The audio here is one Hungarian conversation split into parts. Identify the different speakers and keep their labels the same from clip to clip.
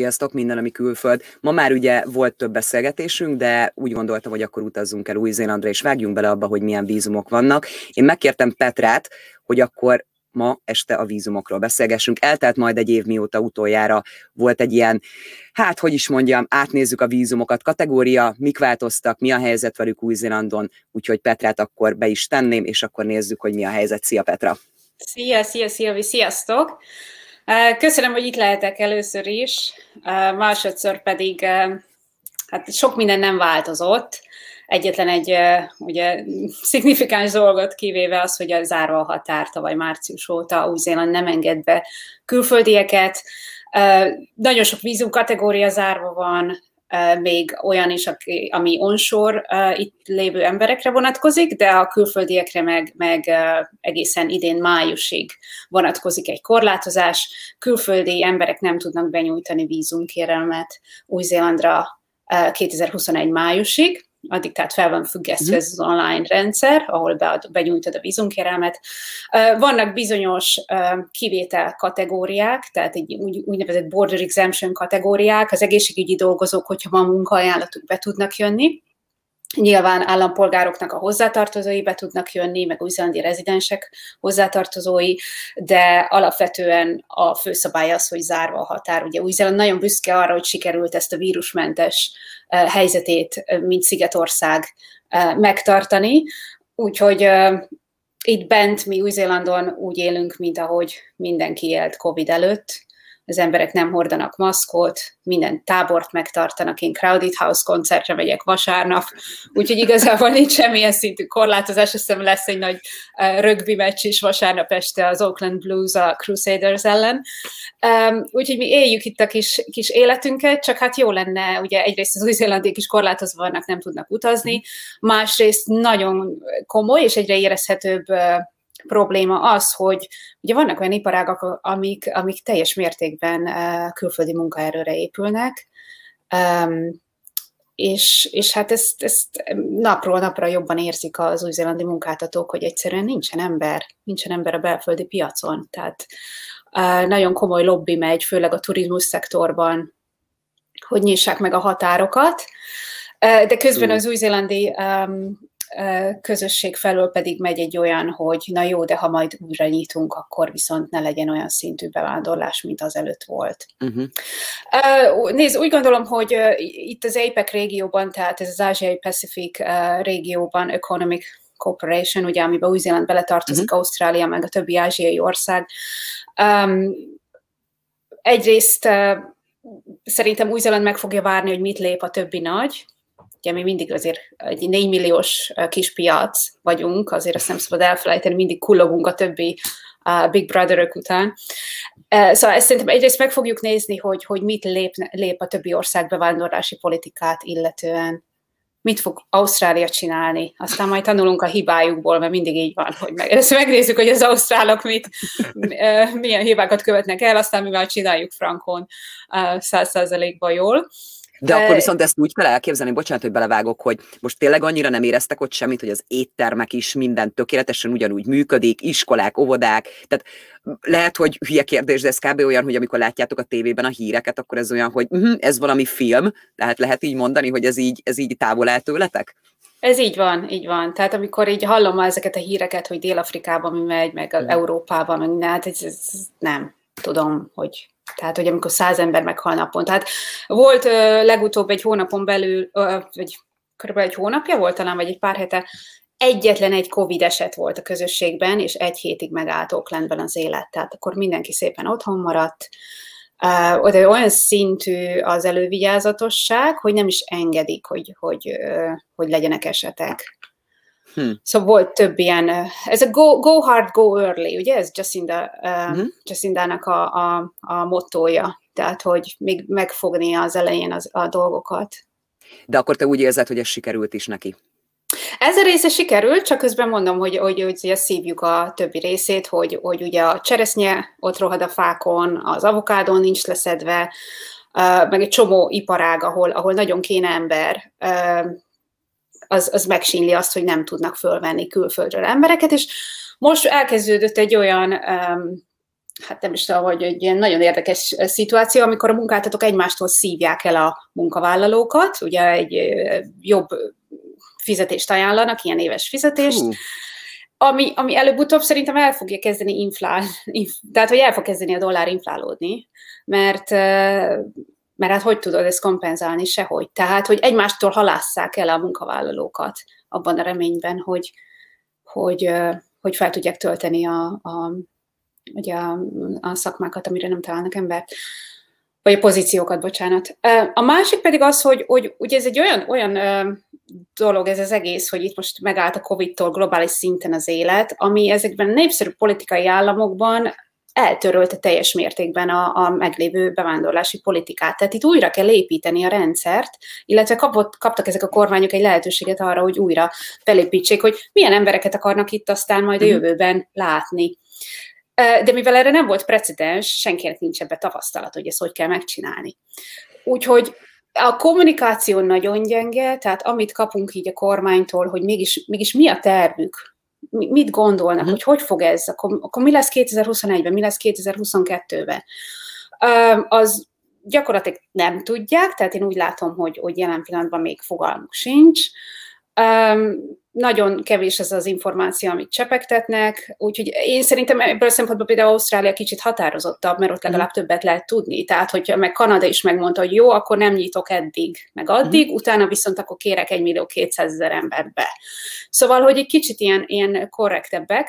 Speaker 1: Sziasztok, minden, ami külföld. Ma már ugye volt több beszélgetésünk, de úgy gondoltam, hogy akkor utazzunk el Új-Zélandra, és vágjunk bele abba, hogy milyen vízumok vannak. Én megkértem Petrát, hogy akkor ma este a vízumokról beszélgessünk. Eltelt majd egy év mióta utoljára volt egy ilyen, hát hogy is mondjam, átnézzük a vízumokat, kategória, mik változtak, mi a helyzet velük Új-Zélandon, úgyhogy Petrát akkor be is tenném, és akkor nézzük, hogy mi a helyzet. Szia Petra!
Speaker 2: Szia, szia, szia, sziasztok! Köszönöm, hogy itt lehetek először is, másodszor pedig hát sok minden nem változott. Egyetlen egy ugye, szignifikáns dolgot kivéve az, hogy a zárva a határ tavaly március óta Új-Zéland nem enged be külföldieket. Nagyon sok vízum kategória zárva van, még olyan is, ami onshore itt lévő emberekre vonatkozik, de a külföldiekre meg, meg egészen idén májusig vonatkozik egy korlátozás. Külföldi emberek nem tudnak benyújtani vízumkérelmet Új-Zélandra 2021 májusig, addig tehát fel van függesztve ez az online rendszer, ahol bead, benyújtod a vízunkérelmet. Vannak bizonyos kivétel kategóriák, tehát egy úgy, úgynevezett border exemption kategóriák, az egészségügyi dolgozók, hogyha van munkaajánlatuk, be tudnak jönni, Nyilván állampolgároknak a hozzátartozói be tudnak jönni, meg új-zélandi rezidensek hozzátartozói, de alapvetően a főszabály az, hogy zárva a határ. Ugye Új-Zéland nagyon büszke arra, hogy sikerült ezt a vírusmentes helyzetét, mint Szigetország megtartani, úgyhogy itt bent mi Új-Zélandon úgy élünk, mint ahogy mindenki élt COVID előtt, az emberek nem hordanak maszkot, minden tábort megtartanak, én Crowded House koncertre megyek vasárnap, úgyhogy igazából nincs semmilyen szintű korlátozás, azt hiszem lesz egy nagy rögbi meccs is vasárnap este az Oakland Blues a Crusaders ellen. Úgyhogy mi éljük itt a kis, kis életünket, csak hát jó lenne, ugye egyrészt az új-zélandiek is korlátozva vannak, nem tudnak utazni, másrészt nagyon komoly és egyre érezhetőbb probléma az, hogy ugye vannak olyan iparágak, amik, amik teljes mértékben uh, külföldi munkaerőre épülnek, um, és, és hát ezt, ezt napról napra jobban érzik az új-zélandi munkáltatók, hogy egyszerűen nincsen ember, nincsen ember a belföldi piacon. Tehát uh, nagyon komoly lobby megy, főleg a turizmus szektorban, hogy nyissák meg a határokat, de közben az új-zélandi um, közösség felől pedig megy egy olyan, hogy na jó, de ha majd újra nyitunk, akkor viszont ne legyen olyan szintű bevándorlás, mint az előtt volt. Uh-huh. Nézd, úgy gondolom, hogy itt az APEC régióban, tehát ez az Ázsiai Pacific régióban Economic Cooperation, ugye, amiben Új-Zéland beletartozik, uh-huh. Ausztrália, meg a többi ázsiai ország. Um, egyrészt uh, szerintem Új-Zéland meg fogja várni, hogy mit lép a többi nagy, ugye mi mindig azért egy 4 milliós kis piac vagyunk, azért azt nem szabad elfelejteni, mindig kullogunk a többi a Big Brother-ök után. Szóval ezt szerintem egyrészt meg fogjuk nézni, hogy, hogy mit lép, lép a többi ország bevándorlási politikát illetően, mit fog Ausztrália csinálni, aztán majd tanulunk a hibájukból, mert mindig így van, hogy meg, ezt megnézzük, hogy az ausztrálok mit, milyen hibákat követnek el, aztán mi már csináljuk frankon száz százalékban jól.
Speaker 1: De akkor viszont ezt úgy kell elképzelni, bocsánat, hogy belevágok, hogy most tényleg annyira nem éreztek ott semmit, hogy az éttermek is minden tökéletesen ugyanúgy működik, iskolák, óvodák, tehát lehet, hogy hülye kérdés, de ez kb. olyan, hogy amikor látjátok a tévében a híreket, akkor ez olyan, hogy uh-huh, ez valami film, tehát lehet így mondani, hogy ez így, ez így távol el tőletek?
Speaker 2: Ez így van, így van. Tehát amikor így hallom ezeket a híreket, hogy Dél-Afrikában mi megy, meg hmm. Európában, meg ne, hát ez, ez nem tudom, hogy tehát, hogy amikor száz ember meghal napon. Tehát volt ö, legutóbb egy hónapon belül, ö, vagy körülbelül egy hónapja volt talán, vagy egy pár hete, egyetlen egy Covid eset volt a közösségben, és egy hétig megállt Oaklandben az élet. Tehát akkor mindenki szépen otthon maradt. Uh, olyan szintű az elővigyázatosság, hogy nem is engedik, hogy, hogy, hogy legyenek esetek. Hmm. Szóval volt több ilyen, ez a go, go hard, go early, ugye ez Jacinda, uh, hmm. Jacindának a, a, a mottoja, tehát hogy még megfogni az elején az, a dolgokat.
Speaker 1: De akkor te úgy érzed, hogy ez sikerült is neki?
Speaker 2: Ez a része sikerült, csak közben mondom, hogy, hogy, hogy ugye szívjuk a többi részét, hogy, hogy ugye a cseresznye ott rohad a fákon, az avokádó nincs leszedve, meg egy csomó iparág, ahol, ahol nagyon kéne ember, az, az megsínli azt, hogy nem tudnak fölvenni külföldről embereket, és most elkezdődött egy olyan um, hát nem is tudom, hogy egy ilyen nagyon érdekes szituáció, amikor a munkáltatók egymástól szívják el a munkavállalókat, ugye egy jobb fizetést ajánlanak, ilyen éves fizetést, Hú. ami, ami előbb-utóbb szerintem el fogja kezdeni inflál, inf, tehát hogy el fog kezdeni a dollár inflálódni, mert mert hát hogy tudod ezt kompenzálni? Sehogy. Tehát, hogy egymástól halásszák el a munkavállalókat abban a reményben, hogy, hogy, hogy fel tudják tölteni a, a, ugye a, a szakmákat, amire nem találnak embert vagy a pozíciókat, bocsánat. A másik pedig az, hogy, hogy ugye ez egy olyan, olyan dolog ez az egész, hogy itt most megállt a Covid-tól globális szinten az élet, ami ezekben népszerű politikai államokban eltörölte teljes mértékben a, a meglévő bevándorlási politikát. Tehát itt újra kell építeni a rendszert, illetve kapott, kaptak ezek a kormányok egy lehetőséget arra, hogy újra felépítsék, hogy milyen embereket akarnak itt aztán majd a mhm. jövőben látni. De mivel erre nem volt precedens, senkinek nincs ebbe tapasztalat, hogy ezt hogy kell megcsinálni. Úgyhogy a kommunikáció nagyon gyenge, tehát amit kapunk így a kormánytól, hogy mégis, mégis mi a tervük, mit gondolnak, uh-huh. hogy hogy fog ez, akkor, akkor mi lesz 2021-ben, mi lesz 2022-ben. Az gyakorlatilag nem tudják, tehát én úgy látom, hogy, hogy jelen pillanatban még fogalmuk sincs. Nagyon kevés az az információ, amit csepegtetnek, úgyhogy én szerintem ebből a szempontból például Ausztrália kicsit határozottabb, mert ott legalább mhm. többet lehet tudni. Tehát, hogyha meg Kanada is megmondta, hogy jó, akkor nem nyitok eddig, meg addig, uh-huh. utána viszont akkor kérek 1 millió 200 ezer embert be. Szóval, hogy egy kicsit ilyen, ilyen korrektebbek.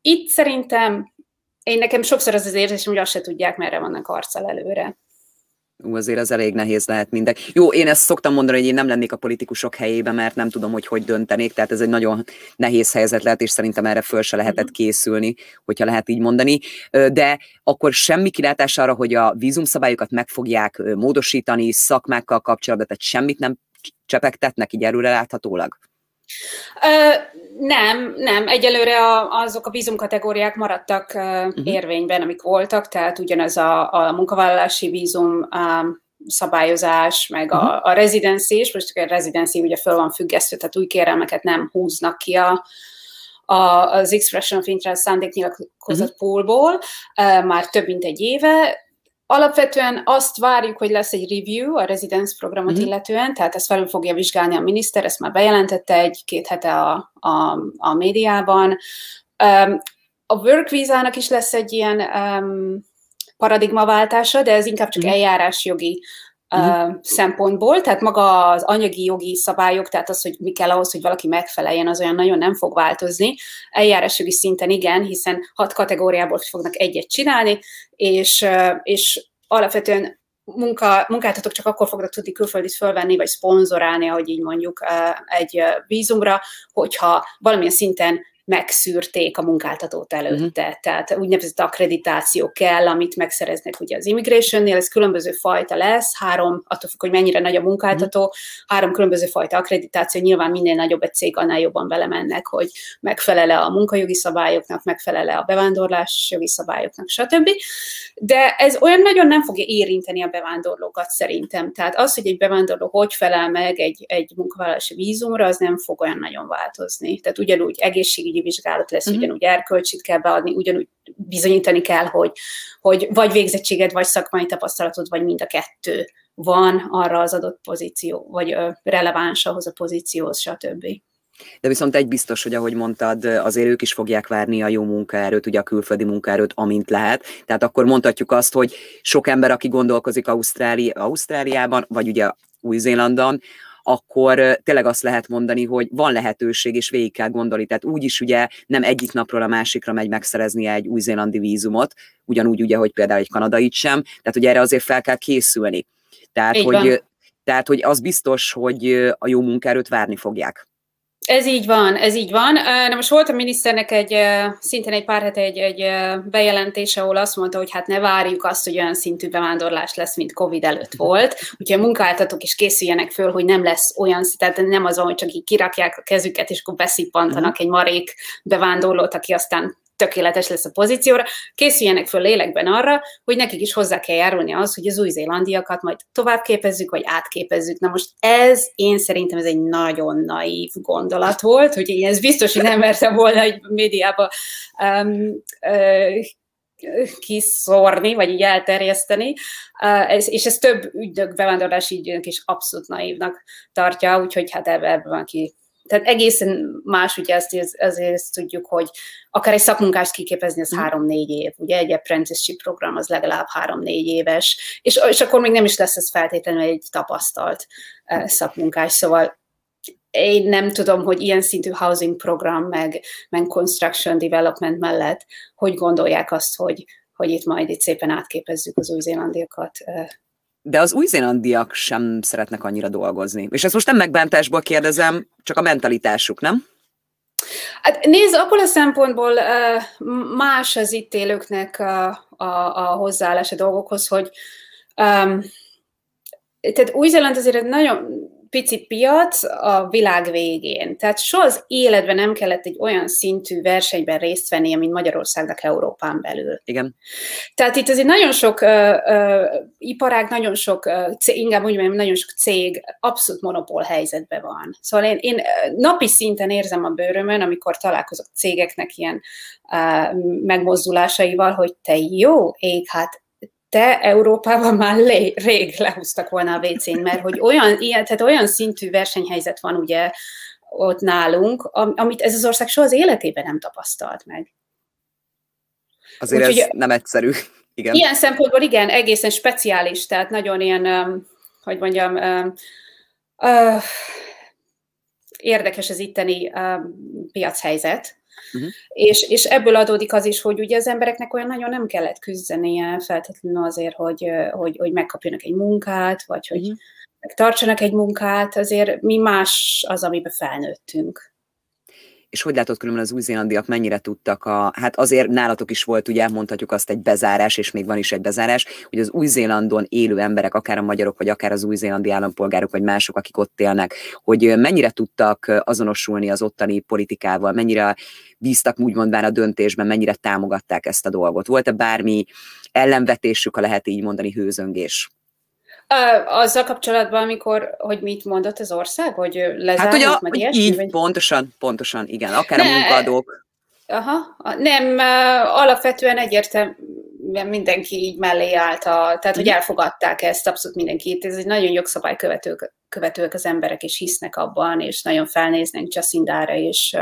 Speaker 2: Itt szerintem én nekem sokszor az az érzésem, hogy azt se tudják, merre vannak arccal előre.
Speaker 1: Ú, azért az elég nehéz lehet minden. Jó, én ezt szoktam mondani, hogy én nem lennék a politikusok helyébe, mert nem tudom, hogy hogy döntenék, tehát ez egy nagyon nehéz helyzet lehet, és szerintem erre föl se lehetett mhm. készülni, hogyha lehet így mondani. De akkor semmi kilátás arra, hogy a vízumszabályokat meg fogják módosítani szakmákkal kapcsolatban, tehát semmit nem csepegtetnek így előre láthatólag?
Speaker 2: Ö, nem, nem. Egyelőre a, azok a vízumkategóriák maradtak uh, érvényben, amik voltak, tehát ugyanaz a, a munkavállalási vízum um, szabályozás, meg uh-huh. a, mhm. a rezidenci is, most a rezidenci ugye föl van függesztő, tehát új kérelmeket nem húznak ki a, a, az Expression of Interest szándéknyilatkozat uh-huh. poolból uh, már több mint egy éve, Alapvetően azt várjuk, hogy lesz egy review a residence programot mm-hmm. illetően, tehát ezt felül fogja vizsgálni a miniszter, ezt már bejelentette egy-két hete a, a, a médiában. Um, a work vízának is lesz egy ilyen um, paradigmaváltása, de ez inkább csak mm-hmm. eljárásjogi uh, szempontból, tehát maga az anyagi jogi szabályok, tehát az, hogy mi kell ahhoz, hogy valaki megfeleljen, az olyan nagyon nem fog változni. Eljárásjogi szinten igen, hiszen hat kategóriából fognak egyet csinálni, és, és alapvetően munka, munkáltatók csak akkor fognak tudni külföldit fölvenni, vagy szponzorálni, ahogy így mondjuk egy vízumra, hogyha valamilyen szinten megszűrték a munkáltatót előtte. Uh-huh. Tehát úgynevezett akkreditáció kell, amit megszereznek ugye az immigrationnél, ez különböző fajta lesz, három, attól függ, hogy mennyire nagy a munkáltató, uh-huh. három különböző fajta akkreditáció, nyilván minél nagyobb egy cég, annál jobban belemennek, hogy megfelele a munkajogi szabályoknak, megfelele a bevándorlás jogi szabályoknak, stb. De ez olyan nagyon nem fogja érinteni a bevándorlókat szerintem. Tehát az, hogy egy bevándorló hogy felel meg egy, egy munkavállalási vízumra, az nem fog olyan nagyon változni. Tehát ugyanúgy egészségügyi vizsgálat lesz, uh-huh. ugyanúgy erkölcsit kell beadni, ugyanúgy bizonyítani kell, hogy, hogy vagy végzettséged, vagy szakmai tapasztalatod, vagy mind a kettő van arra az adott pozíció, vagy releváns ahhoz a pozícióhoz, stb.
Speaker 1: De viszont egy biztos, hogy ahogy mondtad, azért ők is fogják várni a jó munkaerőt, ugye a külföldi munkaerőt, amint lehet. Tehát akkor mondhatjuk azt, hogy sok ember, aki gondolkozik Ausztráli, Ausztráliában, vagy ugye Új-Zélandon, akkor tényleg azt lehet mondani, hogy van lehetőség, és végig kell gondolni. Tehát úgy is ugye nem egyik napról a másikra megy megszerezni egy új-zélandi vízumot, ugyanúgy ugye, hogy például egy kanadait sem, tehát hogy erre azért fel kell készülni. Tehát, hogy, tehát, hogy az biztos, hogy a jó munkaerőt várni fogják.
Speaker 2: Ez így van, ez így van. Na most volt a miniszternek egy, szintén egy pár hete egy, egy bejelentése, ahol azt mondta, hogy hát ne várjuk azt, hogy olyan szintű bevándorlás lesz, mint Covid előtt volt. Úgyhogy a munkáltatók is készüljenek föl, hogy nem lesz olyan, tehát nem az, hogy csak így kirakják a kezüket, és akkor beszippantanak mhm. egy marék bevándorlót, aki aztán tökéletes lesz a pozícióra, készüljenek föl lélekben arra, hogy nekik is hozzá kell járulni az, hogy az új-zélandiakat majd tovább képezzük, vagy átképezzük. Na most ez, én szerintem ez egy nagyon naív gondolat volt, hogy én ez biztos, hogy nem mertem volna egy médiába um, kiszórni, vagy így elterjeszteni, és ez több ügynök, bevándorlási ügynök is abszolút naívnak tartja, úgyhogy hát ebben van ki tehát egészen más, ugye ezt, ezért ezt tudjuk, hogy akár egy szakmunkást kiképezni, az mm. három-négy év, ugye egy apprenticeship program az legalább három-négy éves, és, és akkor még nem is lesz ez feltétlenül egy tapasztalt uh, szakmunkás, szóval én nem tudom, hogy ilyen szintű housing program, meg, meg construction development mellett, hogy gondolják azt, hogy, hogy itt majd itt szépen átképezzük az új-zélandiakat
Speaker 1: de az új-zélandiak sem szeretnek annyira dolgozni. És ezt most nem megbántásból kérdezem, csak a mentalitásuk, nem?
Speaker 2: Hát nézd, akkor a szempontból más az itt élőknek a, a, a hozzáállás dolgokhoz, hogy um, tehát Új-Zéland azért nagyon pici piac a világ végén. Tehát soha az életben nem kellett egy olyan szintű versenyben részt venni, mint Magyarországnak Európán belül.
Speaker 1: Igen.
Speaker 2: Tehát itt azért nagyon sok uh, uh, iparág, nagyon sok, cég, inkább úgy mondjam, nagyon sok cég abszolút monopól helyzetben van. Szóval én, én napi szinten érzem a bőrömön, amikor találkozok cégeknek ilyen uh, megmozdulásaival, hogy te jó ég, hát te Európában már lé, rég lehúztak volna a WC-n, mert hogy olyan, ilyen, tehát olyan szintű versenyhelyzet van ugye ott nálunk, amit ez az ország soha az életében nem tapasztalt meg.
Speaker 1: Azért Úgy, ez nem egyszerű. Igen.
Speaker 2: Ilyen szempontból igen, egészen speciális, tehát nagyon ilyen, um, hogy mondjam, um, uh, érdekes az itteni um, piachelyzet, Uh-huh. És, és ebből adódik az is, hogy ugye az embereknek olyan nagyon nem kellett küzdenie feltétlenül azért, hogy, hogy, hogy megkapjanak egy munkát, vagy hogy uh-huh. tartsanak egy munkát, azért mi más az, amiben felnőttünk.
Speaker 1: És hogy látod különben az új-zélandiak mennyire tudtak a, hát azért nálatok is volt, ugye mondhatjuk azt egy bezárás, és még van is egy bezárás, hogy az új-zélandon élő emberek, akár a magyarok, vagy akár az új-zélandi állampolgárok, vagy mások, akik ott élnek, hogy mennyire tudtak azonosulni az ottani politikával, mennyire bíztak úgymond a döntésben, mennyire támogatták ezt a dolgot. Volt-e bármi ellenvetésük, ha lehet így mondani, hőzöngés?
Speaker 2: Azzal kapcsolatban, amikor, hogy mit mondott az ország, hogy lezárjuk, hát,
Speaker 1: hogy a, meg ilyesmi, így, vagy? pontosan, pontosan, igen, akár ne, a munkadók.
Speaker 2: Aha, nem, alapvetően egyértelműen mindenki így mellé állt, a, tehát hogy mhm. elfogadták ezt, abszolút mindenki. Ez egy nagyon jogszabály követők, követők az emberek, és hisznek abban, és nagyon felnéznek Jacindára, és,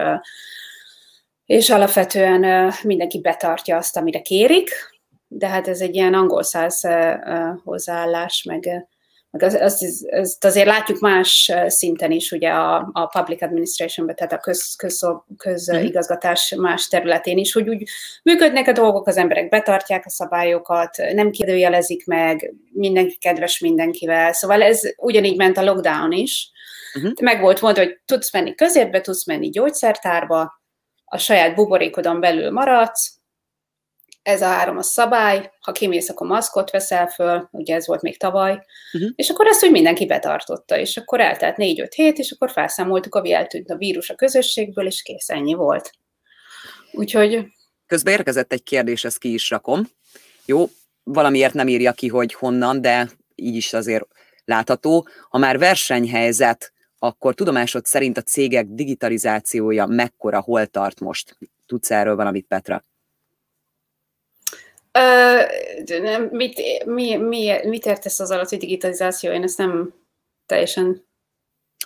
Speaker 2: és alapvetően mindenki betartja azt, amire kérik, de hát ez egy ilyen angol száz hozzáállás, meg, meg azt, az, az, azért látjuk más szinten is, ugye a, a public administrationben, tehát a köz, köz, közigazgatás más területén is, hogy úgy működnek a dolgok, az emberek betartják a szabályokat, nem kérdőjelezik meg, mindenki kedves mindenkivel, szóval ez ugyanígy ment a lockdown is. Uh-huh. Meg volt mondva, hogy tudsz menni közérbe, tudsz menni gyógyszertárba, a saját buborékodon belül maradsz, ez a három a szabály, ha kimész, akkor maszkot veszel föl, ugye ez volt még tavaly, uh-huh. és akkor ezt úgy mindenki betartotta, és akkor eltelt négy-öt hét, és akkor felszámoltuk, ami eltűnt a vírus a közösségből, és kész, ennyi volt. Úgyhogy...
Speaker 1: Közben érkezett egy kérdés, ezt ki is rakom. Jó, valamiért nem írja ki, hogy honnan, de így is azért látható. Ha már versenyhelyzet, akkor tudomásod szerint a cégek digitalizációja mekkora, hol tart most? Tudsz erről valamit, Petra?
Speaker 2: Uh, mit, mi, mi, mit értesz az alatt, hogy digitalizáció? Én ezt nem teljesen...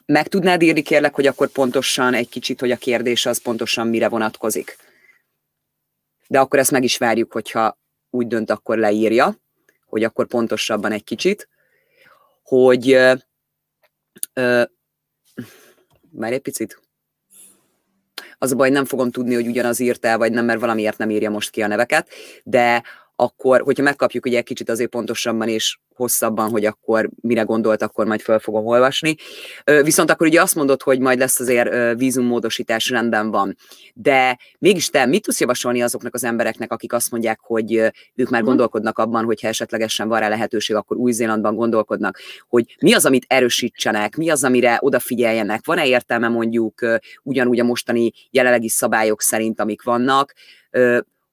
Speaker 1: Meg tudnád írni kérlek, hogy akkor pontosan egy kicsit, hogy a kérdés az pontosan mire vonatkozik? De akkor ezt meg is várjuk, hogyha úgy dönt, akkor leírja, hogy akkor pontosabban egy kicsit, hogy uh, uh, már egy picit. Az a baj, nem fogom tudni, hogy ugyanaz írt el, vagy nem, mert valamiért nem írja most ki a neveket, de akkor, hogyha megkapjuk ugye egy kicsit azért pontosabban és hosszabban, hogy akkor mire gondolt, akkor majd fel fogom olvasni. Viszont akkor ugye azt mondod, hogy majd lesz azért vízummódosítás rendben van. De mégis te mit tudsz javasolni azoknak az embereknek, akik azt mondják, hogy ők már mhm. gondolkodnak abban, hogyha esetlegesen van rá lehetőség, akkor Új-Zélandban gondolkodnak, hogy mi az, amit erősítsenek, mi az, amire odafigyeljenek, van-e értelme mondjuk ugyanúgy a mostani jelenlegi szabályok szerint, amik vannak,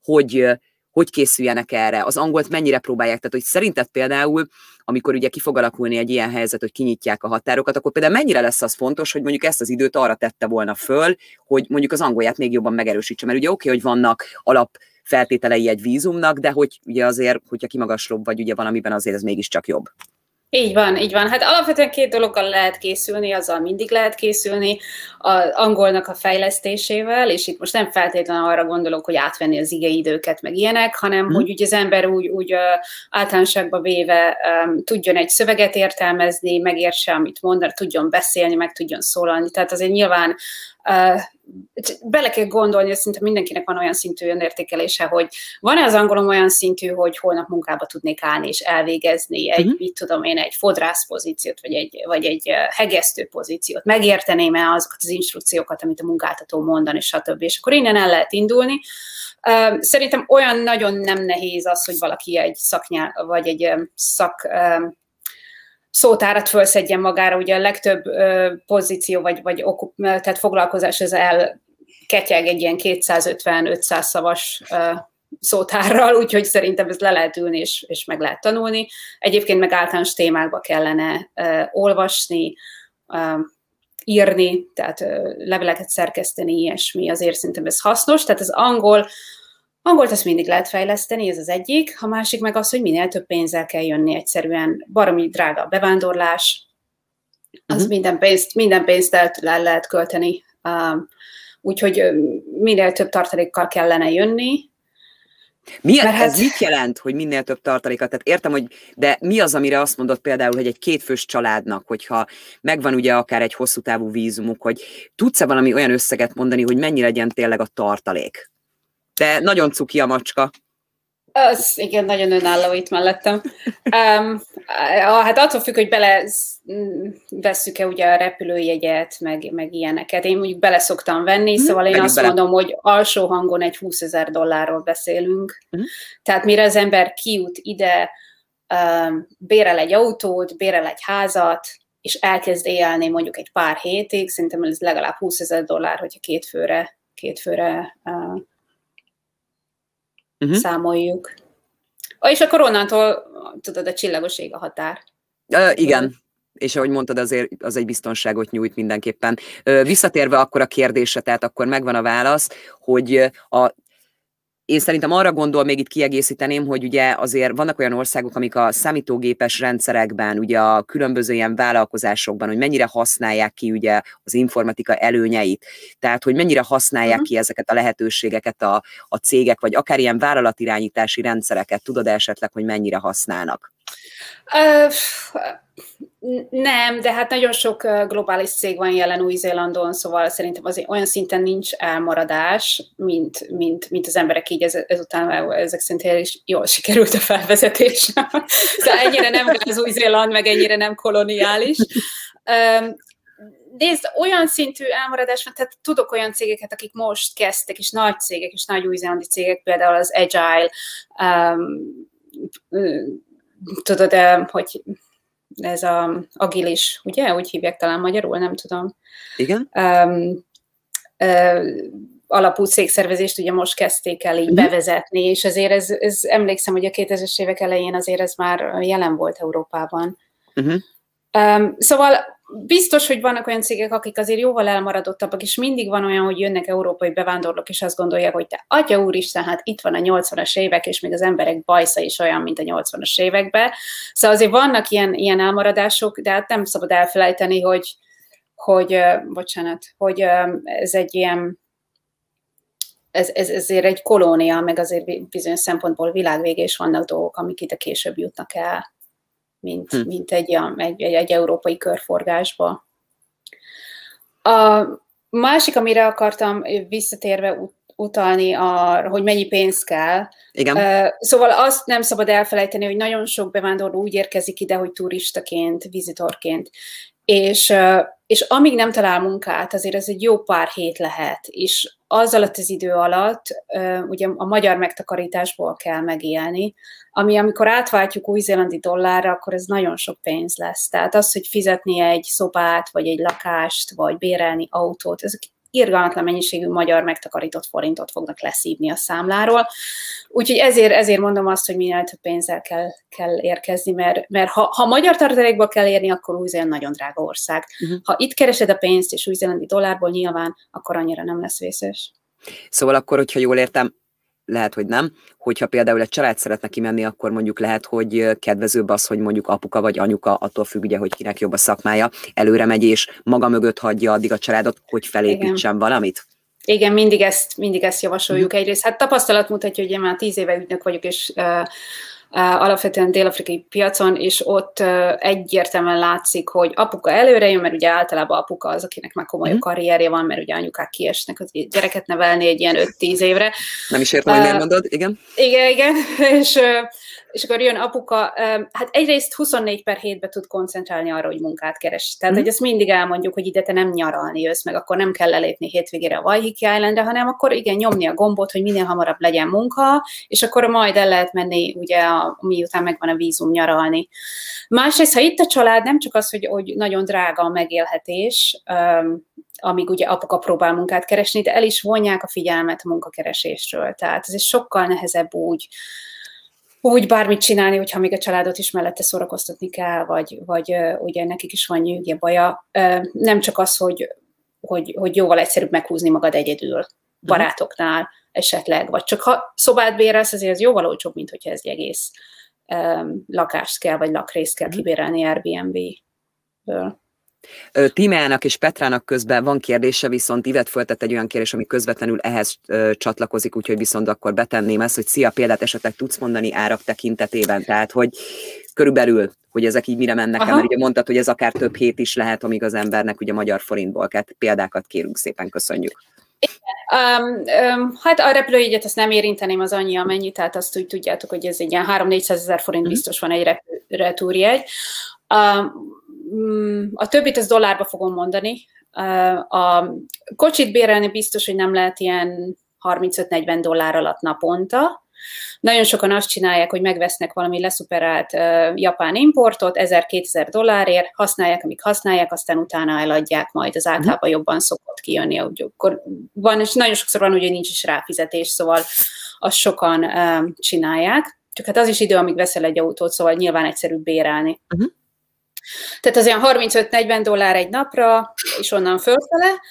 Speaker 1: hogy hogy készüljenek erre, az angolt mennyire próbálják. Tehát, hogy szerinted például amikor ugye ki fog alakulni egy ilyen helyzet, hogy kinyitják a határokat, akkor például mennyire lesz az fontos, hogy mondjuk ezt az időt arra tette volna föl, hogy mondjuk az angolját még jobban megerősítse, mert ugye oké, okay, hogy vannak alap feltételei egy vízumnak, de hogy ugye azért, hogyha kimagaslóbb vagy ugye valamiben azért ez mégiscsak jobb.
Speaker 2: Így van, így van. Hát alapvetően két dologgal lehet készülni, azzal mindig lehet készülni, az angolnak a fejlesztésével, és itt most nem feltétlenül arra gondolok, hogy átvenni az időket, meg ilyenek, hanem mm. hogy ugye az ember úgy, úgy általánosságba véve um, tudjon egy szöveget értelmezni, megértse, amit mond, tudjon beszélni, meg tudjon szólalni. Tehát azért nyilván bele kell gondolni, hogy szinte mindenkinek van olyan szintű önértékelése, hogy van-e az angolom olyan szintű, hogy holnap munkába tudnék állni és elvégezni egy, uh-huh. mit tudom én, egy fodrász pozíciót, vagy egy, vagy egy hegesztő pozíciót, megérteném-e azokat az instrukciókat, amit a munkáltató mondani, stb. És akkor innen el lehet indulni. Szerintem olyan nagyon nem nehéz az, hogy valaki egy szaknyá, vagy egy szak szótárat felszedjen magára, ugye a legtöbb ö, pozíció vagy, vagy okup, tehát foglalkozás az el ketyeg egy ilyen 250-500 szavas ö, szótárral, úgyhogy szerintem ez le lehet ülni és, és meg lehet tanulni. Egyébként meg általános témákba kellene ö, olvasni, ö, írni, tehát ö, leveleket szerkeszteni, ilyesmi, azért szerintem ez hasznos. Tehát az angol Angolt azt mindig lehet fejleszteni, ez az egyik. A másik meg az, hogy minél több pénzzel kell jönni egyszerűen. Baromi drága a bevándorlás, az uh-huh. minden pénzt, minden pénzt el, el lehet költeni. Um, úgyhogy minél több tartalékkal kellene jönni,
Speaker 1: mi, ez hát... mit jelent, hogy minél több tartalékat? Tehát értem, hogy de mi az, amire azt mondod például, hogy egy kétfős családnak, hogyha megvan ugye akár egy hosszú távú vízumuk, hogy tudsz-e valami olyan összeget mondani, hogy mennyi legyen tényleg a tartalék? De nagyon cuki a macska.
Speaker 2: Az igen, nagyon önálló itt mellettem. Um, hát attól függ, hogy bele vesszük-e ugye a repülőjegyet, meg, meg ilyeneket. Én mondjuk bele szoktam venni, mm, szóval én azt bele. mondom, hogy alsó hangon egy 20 ezer dollárról beszélünk. Mm. Tehát mire az ember kijut ide, um, bérel egy autót, bérel egy házat, és elkezd élni mondjuk egy pár hétig, szerintem ez legalább 20 ezer dollár, hogyha két főre, két főre uh, uh-huh. számoljuk. És akkor onnantól, tudod, a csillagos ég a határ.
Speaker 1: Uh, igen, és ahogy mondtad, azért az egy biztonságot nyújt mindenképpen. Visszatérve akkor a kérdésre, tehát akkor megvan a válasz, hogy a én szerintem arra gondol, még itt kiegészíteném, hogy ugye azért vannak olyan országok, amik a számítógépes rendszerekben, ugye a különböző ilyen vállalkozásokban, hogy mennyire használják ki ugye az informatika előnyeit, tehát hogy mennyire használják uh-huh. ki ezeket a lehetőségeket a, a cégek, vagy akár ilyen vállalatirányítási rendszereket, tudod esetleg, hogy mennyire használnak?
Speaker 2: Nem, de hát nagyon sok globális cég van jelen Új-Zélandon, szóval szerintem azért olyan szinten nincs elmaradás, mint, mint, mint az emberek így ez, ezután ezek szerint is jól sikerült a felvezetés. szóval ennyire nem az Új-Zéland, meg ennyire nem koloniális. Nézd, olyan szintű elmaradás van, tehát tudok olyan cégeket, akik most kezdtek, és nagy cégek, és nagy új-zélandi cégek, például az Agile, um, tudod, hogy ez a agilis, ugye? Úgy hívják talán magyarul, nem tudom.
Speaker 1: Igen. Um,
Speaker 2: uh, alapú cégszervezést ugye most kezdték el így uh-huh. bevezetni, és azért ez, ez emlékszem, hogy a 2000-es évek elején azért ez már jelen volt Európában. Uh-huh. Um, szóval biztos, hogy vannak olyan cégek, akik azért jóval elmaradottabbak, és mindig van olyan, hogy jönnek európai bevándorlók, és azt gondolják, hogy te atya úristen, hát itt van a 80-as évek, és még az emberek bajsza is olyan, mint a 80-as években. Szóval azért vannak ilyen, ilyen elmaradások, de hát nem szabad elfelejteni, hogy, hogy bocsánat, hogy ez egy ilyen ez, ez ezért egy kolónia, meg azért bizonyos szempontból világvége, és vannak dolgok, amik ide később jutnak el mint, hm. mint egy, egy, egy, egy európai körforgásba. A másik, amire akartam visszatérve utalni, a, hogy mennyi pénz kell.
Speaker 1: Igen.
Speaker 2: Szóval azt nem szabad elfelejteni, hogy nagyon sok bevándorló úgy érkezik ide, hogy turistaként, vizitorként, és, és amíg nem talál munkát, azért ez egy jó pár hét lehet, és az alatt az idő alatt ugye a magyar megtakarításból kell megélni, ami amikor átváltjuk új-zélandi dollárra, akkor ez nagyon sok pénz lesz. Tehát az, hogy fizetni egy szobát, vagy egy lakást, vagy bérelni autót, ezek irgalmatlan mennyiségű magyar megtakarított forintot fognak leszívni a számláról. Úgyhogy ezért, ezért mondom azt, hogy minél több pénzzel kell, kell érkezni, mert, mert ha, ha magyar tartalékból kell érni, akkor új nagyon drága ország. Uh-huh. Ha itt keresed a pénzt, és új dollárból nyilván, akkor annyira nem lesz vészes.
Speaker 1: Szóval akkor, hogyha jól értem, lehet, hogy nem. Hogyha például egy család szeretne kimenni, akkor mondjuk lehet, hogy kedvezőbb az, hogy mondjuk apuka vagy anyuka, attól függ ugye, hogy kinek jobb a szakmája, előre megy és maga mögött hagyja addig a családot, hogy felépítsen Igen. valamit.
Speaker 2: Igen, mindig ezt, mindig ezt javasoljuk. Mm. Egyrészt hát tapasztalat mutatja, hogy én már tíz éve ügynök vagyok, és uh, alapvetően dél-afrikai piacon, és ott egyértelműen látszik, hogy apuka előre jön, mert ugye általában apuka az, akinek már komoly mm. karrierje van, mert ugye anyukák kiesnek az gyereket nevelni egy ilyen 5-10 évre.
Speaker 1: Nem is értem, hogy miért mondod, igen?
Speaker 2: Igen, igen, és és akkor jön apuka, hát egyrészt 24 per hétbe tud koncentrálni arra, hogy munkát keres. Tehát, mm. hogy ezt mindig elmondjuk, hogy ide te nem nyaralni jössz, meg akkor nem kell lelépni hétvégére a Waihiki Islandre, hanem akkor igen, nyomni a gombot, hogy minél hamarabb legyen munka, és akkor majd el lehet menni, ugye, a, miután megvan a vízum nyaralni. Másrészt, ha itt a család, nem csak az, hogy, hogy nagyon drága a megélhetés, amíg ugye apuka próbál munkát keresni, de el is vonják a figyelmet a munkakeresésről. Tehát ez sokkal nehezebb úgy, úgy bármit csinálni, hogyha még a családot is mellette szórakoztatni kell, vagy, vagy ugye nekik is van nyűgje baja. Nem csak az, hogy, hogy, hogy jóval egyszerűbb meghúzni magad egyedül mhm. barátoknál esetleg, vagy csak ha szobát bérelsz, azért ez jóval olcsóbb, mint hogyha ez egy egész lakást kell, vagy lakrészt kell mhm. kibérelni Airbnb-ből.
Speaker 1: Tímeának és Petrának közben van kérdése, viszont Ivet föltett egy olyan kérdés, ami közvetlenül ehhez csatlakozik, úgyhogy viszont akkor betenném ezt, hogy szia, példát esetleg tudsz mondani árak tekintetében, tehát hogy körülbelül, hogy ezek így mire mennek el, mert ugye mondtad, hogy ez akár több hét is lehet, amíg az embernek ugye magyar forintból kell, példákat kérünk szépen, köszönjük.
Speaker 2: Um, um, hát a repülőjegyet azt nem érinteném az annyi, amennyi, tehát azt úgy tudjátok, hogy ez egy ilyen 3-400 ezer forint mhm. biztos van egy retúrjegy. Um, a többit az dollárba fogom mondani. A kocsit bérelni biztos, hogy nem lehet ilyen 35-40 dollár alatt naponta. Nagyon sokan azt csinálják, hogy megvesznek valami leszuperált uh, japán importot 1000-2000 dollárért, használják, amíg használják, aztán utána eladják majd, az általában uh-huh. jobban szokott kijönni. Hogy akkor van, és nagyon sokszor van, hogy nincs is ráfizetés, szóval azt sokan uh, csinálják. Csak hát az is idő, amíg veszel egy autót, szóval nyilván egyszerűbb bérelni. Uh-huh. Tehát az olyan 35-40 dollár egy napra, és onnan fölfele.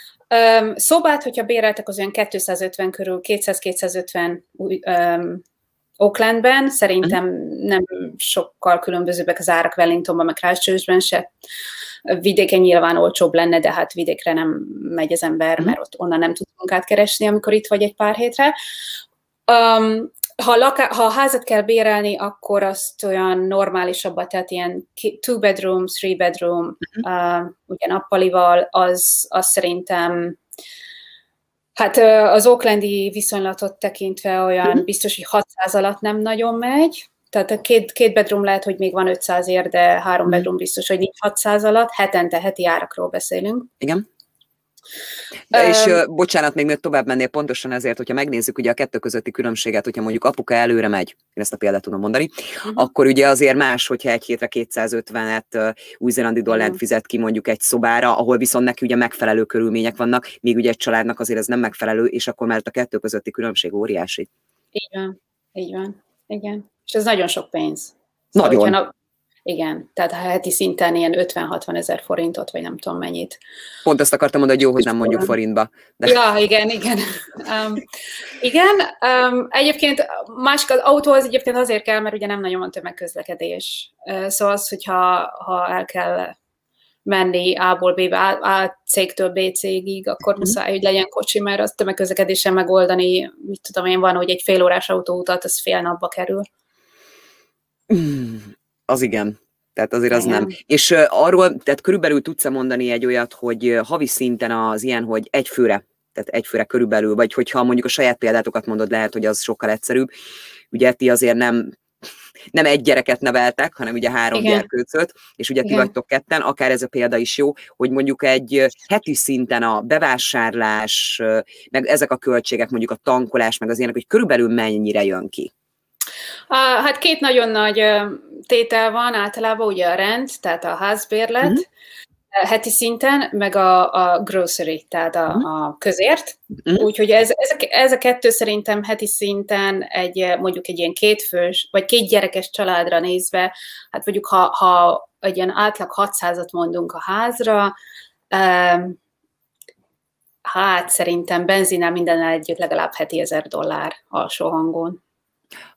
Speaker 2: Szobát, hogyha béreltek, az olyan 250 körül, 200-250 um, Oaklandben, szerintem nem sokkal különbözőbbek az árak Wellingtonban, meg Christchurchben se. Vidéken nyilván olcsóbb lenne, de hát vidékre nem megy az ember, mhm. mert ott onnan nem tud munkát keresni, amikor itt vagy egy pár hétre. Um, ha, laká- ha házat kell bérelni, akkor azt olyan normálisabbat, tehát ilyen two bedroom, three bedroom, uh-huh. uh, ugye nappalival, az, az szerintem Hát az Oaklandi viszonylatot tekintve olyan uh-huh. biztos, hogy 600 alatt nem nagyon megy, tehát a két, két bedroom lehet, hogy még van 500 ér, de három uh-huh. bedroom biztos, hogy nincs 600 alatt, hetente, heti árakról beszélünk.
Speaker 1: Igen. De és uh, bocsánat, még még tovább mennél pontosan ezért, hogyha megnézzük ugye a kettő közötti különbséget, hogyha mondjuk apuka előre megy, én ezt a példát tudom mondani, uh-huh. akkor ugye azért más, hogyha egy hétre 250-et uh, új-zélandi dollárt uh-huh. fizet ki mondjuk egy szobára, ahol viszont neki ugye megfelelő körülmények vannak, míg ugye egy családnak azért ez nem megfelelő, és akkor már a kettő közötti különbség óriási.
Speaker 2: Így van, így van, igen. És ez nagyon sok pénz.
Speaker 1: Szóval, nagyon.
Speaker 2: Igen, tehát heti szinten ilyen 50-60 ezer forintot, vagy nem tudom mennyit.
Speaker 1: Pont ezt akartam mondani, hogy jó, hogy nem mondjuk forintba.
Speaker 2: De... Ja, igen, igen. Um, igen, um, egyébként másik az autó az egyébként azért kell, mert ugye nem nagyon van tömegközlekedés. Uh, szóval az, hogyha ha el kell menni A-ból B-be, A, A cégtől B cégig, akkor mm. muszáj, hogy legyen kocsi, mert azt tömegközlekedésen megoldani, mit tudom én, van, hogy egy fél órás autóutat, az fél napba kerül.
Speaker 1: Mm az igen. Tehát azért az igen. nem. És arról, tehát körülbelül tudsz mondani egy olyat, hogy havi szinten az ilyen, hogy egy főre, tehát egy főre körülbelül, vagy hogyha mondjuk a saját példátokat mondod, lehet, hogy az sokkal egyszerűbb. Ugye ti azért nem nem egy gyereket neveltek, hanem ugye három gyerkőcöt, és ugye Igen. ti vagytok ketten, akár ez a példa is jó, hogy mondjuk egy heti szinten a bevásárlás, meg ezek a költségek, mondjuk a tankolás, meg az ilyenek, hogy körülbelül mennyire jön ki.
Speaker 2: Hát két nagyon nagy tétel van, általában ugye a rend, tehát a házbérlet, mm-hmm. heti szinten, meg a, a grocery, tehát a, mhm. a közért. Uh-huh. Úgyhogy ez, ez, a, ez a kettő szerintem heti szinten egy mondjuk egy ilyen kétfős, vagy két gyerekes családra nézve, hát mondjuk ha, ha egy ilyen átlag 600-at mondunk a házra, um, hát szerintem benzinnel minden együtt legalább heti ezer dollár alsó hangon.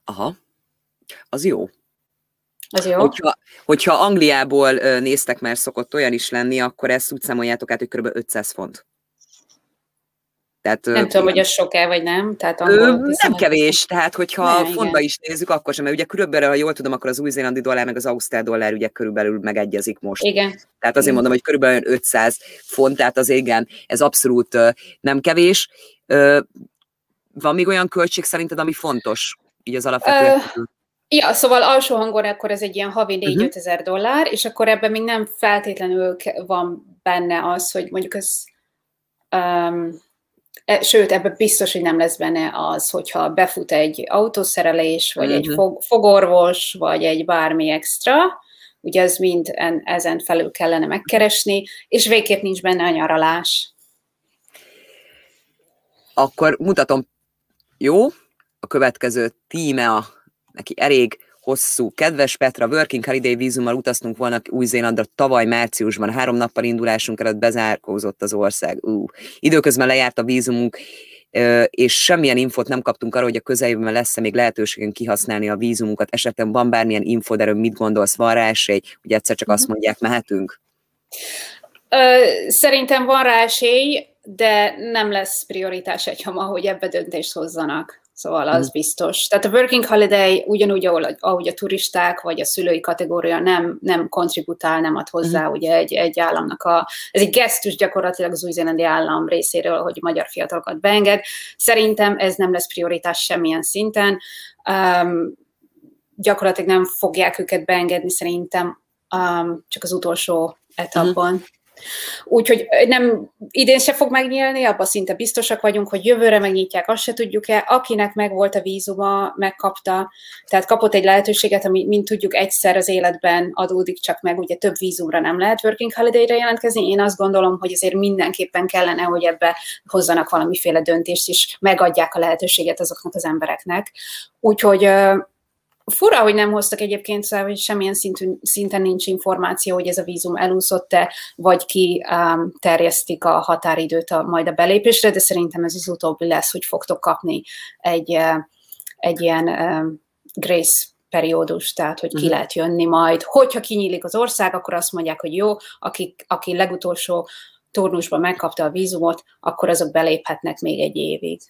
Speaker 1: Aha, az jó.
Speaker 2: Az jó.
Speaker 1: Hogyha, hogyha Angliából néztek, mert szokott olyan is lenni, akkor ezt úgy számoljátok át, hogy kb. 500 font.
Speaker 2: Tehát, nem tudom, hogy az sok-e, vagy nem.
Speaker 1: Tehát angol, ö, nem kevés, tehát hogyha ne, fontba is nézzük, akkor sem, mert ugye körülbelül, ha jól tudom, akkor az új-zélandi dollár meg az ausztrál dollár ugye körülbelül megegyezik most.
Speaker 2: Igen.
Speaker 1: Tehát azért igen. mondom, hogy körülbelül 500 font, tehát az igen, ez abszolút uh, nem kevés. Uh, van még olyan költség szerinted, ami fontos, így az alapvető? Uh,
Speaker 2: Ja, szóval alsó hangon akkor ez egy ilyen havi 4 uh-huh. ezer dollár, és akkor ebben még nem feltétlenül van benne az, hogy mondjuk ez, um, e, sőt, ebben biztos, hogy nem lesz benne az, hogyha befut egy autószerelés, vagy uh-huh. egy mhm. fog, fogorvos, vagy egy bármi extra, ugye ez mind en, ezen felül kellene megkeresni, és végképp nincs benne a nyaralás.
Speaker 1: Akkor mutatom, jó? A következő tíme a neki elég hosszú. Kedves Petra, Working Holiday vízummal utaztunk volna Új-Zélandra tavaly márciusban, három nappal indulásunk előtt bezárkózott az ország. Ú. Időközben lejárt a vízumunk, és semmilyen infot nem kaptunk arra, hogy a közeljövőben lesz-e még lehetőségünk kihasználni a vízumunkat. Esetleg van bármilyen info, erről mit gondolsz, van rá esély, hogy egyszer csak azt mhm. mondják, mehetünk?
Speaker 2: Szerintem van rá esély, de nem lesz prioritás egy hama, hogy ebbe döntést hozzanak. Szóval az mm. biztos. Tehát a working holiday ugyanúgy, ahogy, ahogy a turisták vagy a szülői kategória nem, nem kontributál, nem ad hozzá mm. ugye egy, egy államnak a, ez egy gesztus gyakorlatilag az új-zélandi állam részéről, hogy magyar fiatalokat beenged. Szerintem ez nem lesz prioritás semmilyen szinten. Um, gyakorlatilag nem fogják őket beengedni szerintem um, csak az utolsó etapban. Mm. Úgyhogy nem, idén se fog megnyílni, abban szinte biztosak vagyunk, hogy jövőre megnyitják, azt se tudjuk-e. Akinek megvolt a vízuma, megkapta, tehát kapott egy lehetőséget, ami, mint tudjuk, egyszer az életben adódik csak meg, ugye több vízumra nem lehet working holiday-re jelentkezni. Én azt gondolom, hogy azért mindenképpen kellene, hogy ebbe hozzanak valamiféle döntést, és megadják a lehetőséget azoknak az embereknek. Úgyhogy Fura, hogy nem hoztak egyébként, szóval, hogy semmilyen szintű, szinten nincs információ, hogy ez a vízum elúszott-e, vagy ki um, terjesztik a határidőt a, majd a belépésre, de szerintem ez az utóbbi lesz, hogy fogtok kapni egy, uh, egy ilyen um, grace periódus, tehát hogy ki uh-huh. lehet jönni majd. Hogyha kinyílik az ország, akkor azt mondják, hogy jó, aki, aki legutolsó turnusban megkapta a vízumot, akkor azok beléphetnek még egy évig.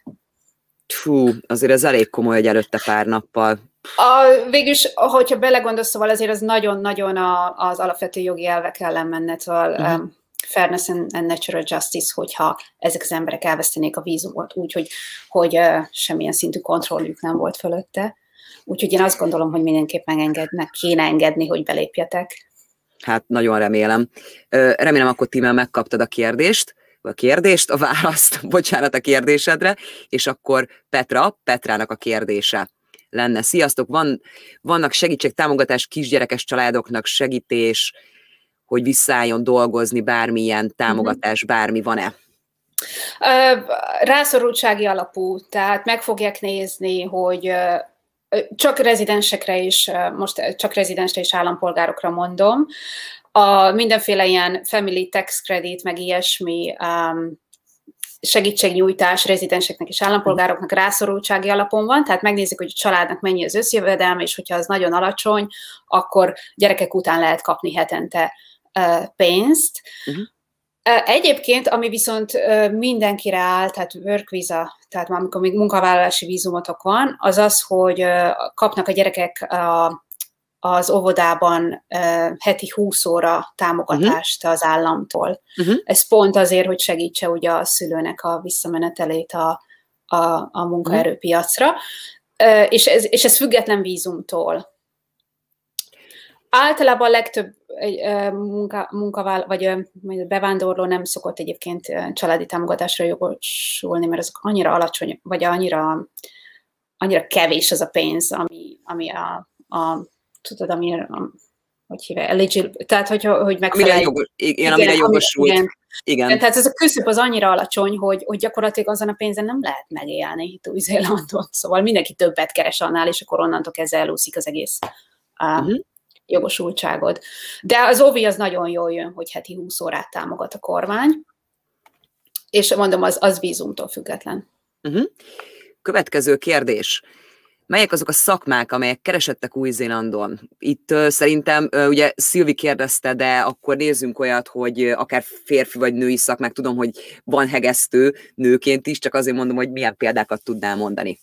Speaker 1: Fú, azért ez elég komoly, hogy előtte pár nappal
Speaker 2: a, végülis, hogyha belegondolsz, szóval azért az nagyon-nagyon az alapvető jogi elvek ellen menne, szóval uh-huh. um, fairness and, and natural justice, hogyha ezek az emberek elvesztenék a vízumot, úgyhogy hogy uh, semmilyen szintű kontrolljuk nem volt fölötte. Úgyhogy én azt gondolom, hogy mindenképpen engednek, kéne engedni, hogy belépjetek.
Speaker 1: Hát nagyon remélem. Remélem, akkor Tímel megkaptad a kérdést, a kérdést, a választ, bocsánat a kérdésedre, és akkor Petra, Petrának a kérdése lenne. Sziasztok, van, vannak segítség, támogatás kisgyerekes családoknak, segítés, hogy visszaálljon dolgozni, bármilyen támogatás, bármi van-e?
Speaker 2: Rászorultsági alapú, tehát meg fogják nézni, hogy csak rezidensekre is, most csak rezidensre és állampolgárokra mondom, a mindenféle ilyen family tax credit, meg ilyesmi um, segítségnyújtás rezidenseknek és állampolgároknak rászorultsági alapon van, tehát megnézik, hogy a családnak mennyi az összjövedelme, és hogyha az nagyon alacsony, akkor gyerekek után lehet kapni hetente uh, pénzt. Uh-huh. Egyébként, ami viszont mindenkire áll, tehát work visa, tehát amikor még munkavállalási vízumotok van, az az, hogy kapnak a gyerekek a az óvodában heti 20 óra támogatást uh-huh. az államtól. Uh-huh. Ez pont azért, hogy segítse ugye a szülőnek a visszamenetelét a, a, a munkaerőpiacra, uh, és, ez, és ez független vízumtól. Általában a legtöbb munka, munkavál, vagy bevándorló nem szokott egyébként családi támogatásra jogosulni, mert azok annyira alacsony, vagy annyira, annyira kevés az a pénz, ami, ami a, a tudod, ami hogy hívja, eligible, tehát hogy, hogy megfelel.
Speaker 1: Amire jogos, igen, igen, amire jogosult. Igen.
Speaker 2: igen. Tehát ez a küszöb az annyira alacsony, hogy, hogy gyakorlatilag azon a pénzen nem lehet megélni itt Új-Zélandon. Szóval mindenki többet keres annál, és akkor onnantól kezdve elúszik az egész uh-huh. jogosultságod. De az OVI az nagyon jól jön, hogy heti 20 órát támogat a kormány, és mondom, az, az vízumtól független.
Speaker 1: Uh-huh. Következő kérdés. Melyek azok a szakmák, amelyek keresettek Új-Zélandon? Itt uh, szerintem, uh, ugye Szilvi kérdezte, de akkor nézzünk olyat, hogy uh, akár férfi vagy női szakmák, tudom, hogy van hegesztő nőként is, csak azért mondom, hogy milyen példákat tudnál mondani.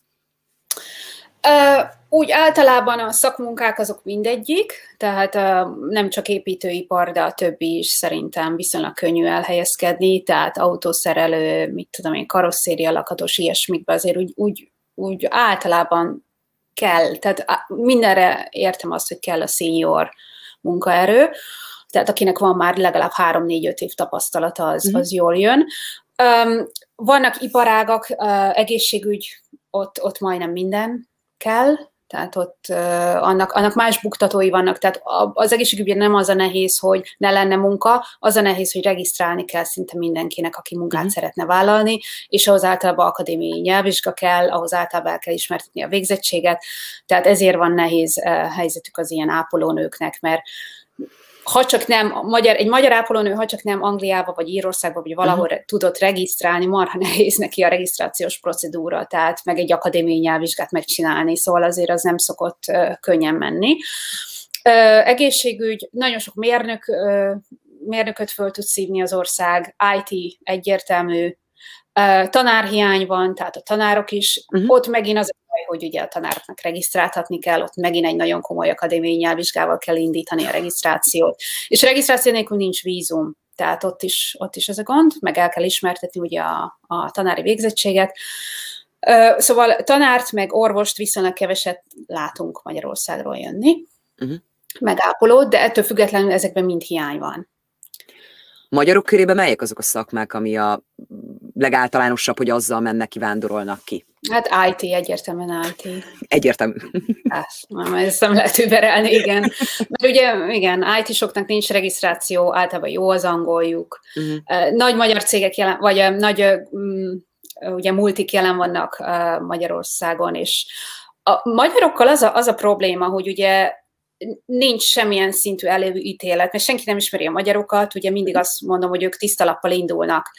Speaker 2: Uh, úgy általában a szakmunkák azok mindegyik, tehát uh, nem csak építőipar, de a többi is szerintem viszonylag könnyű elhelyezkedni, tehát autószerelő, mit tudom én, karosszéria lakatos, ilyesmikbe azért úgy, úgy, úgy általában kell, tehát mindenre értem azt, hogy kell a senior munkaerő, tehát akinek van már legalább 3-4-5 év tapasztalata, az, mm-hmm. az jól jön. Um, vannak iparágak, uh, egészségügy, ott, ott majdnem minden kell, tehát ott uh, annak, annak más buktatói vannak, tehát az egészségügyben nem az a nehéz, hogy ne lenne munka, az a nehéz, hogy regisztrálni kell szinte mindenkinek, aki munkát mm. szeretne vállalni, és ahhoz általában akadémiai nyelvvizsga kell, ahhoz általában el kell ismertetni a végzettséget, tehát ezért van nehéz uh, helyzetük az ilyen ápolónőknek, mert ha csak nem, magyar, egy magyar ápolónő, ha csak nem Angliába, vagy Írországba, vagy valahol uh-huh. tudott regisztrálni, marha nehéz neki a regisztrációs procedúra, tehát meg egy akadémiai nyelvvizsgát megcsinálni, szóval azért az nem szokott uh, könnyen menni. Uh, egészségügy, nagyon sok mérnök, uh, mérnököt föl tud szívni az ország, IT egyértelmű, tanárhiány van, tehát a tanárok is, uh-huh. ott megint az hogy ugye a tanároknak regisztráltatni kell, ott megint egy nagyon komoly akadémiai nyelvvizsgával kell indítani a regisztrációt. És a regisztráció nélkül nincs vízum, tehát ott is, ott is ez a gond, meg el kell ismertetni ugye a, a tanári végzettséget. Szóval tanárt meg orvost viszonylag keveset látunk Magyarországról jönni, uh-huh. megápolót, de ettől függetlenül ezekben mind hiány van.
Speaker 1: Magyarok körében melyek azok a szakmák, ami a legáltalánosabb, hogy azzal mennek, kivándorolnak ki?
Speaker 2: Hát IT, egyértelműen IT.
Speaker 1: Egyértelmű.
Speaker 2: Hát, nem, ezt nem lehet überelni, igen. Mert ugye, igen, IT-soknak nincs regisztráció, általában jó az angoljuk. Uh-huh. Nagy magyar cégek jelen, vagy nagy ugye multik jelen vannak Magyarországon, és a magyarokkal az a, az a probléma, hogy ugye nincs semmilyen szintű előítélet, mert senki nem ismeri a magyarokat, ugye mindig azt mondom, hogy ők tisztalappal indulnak.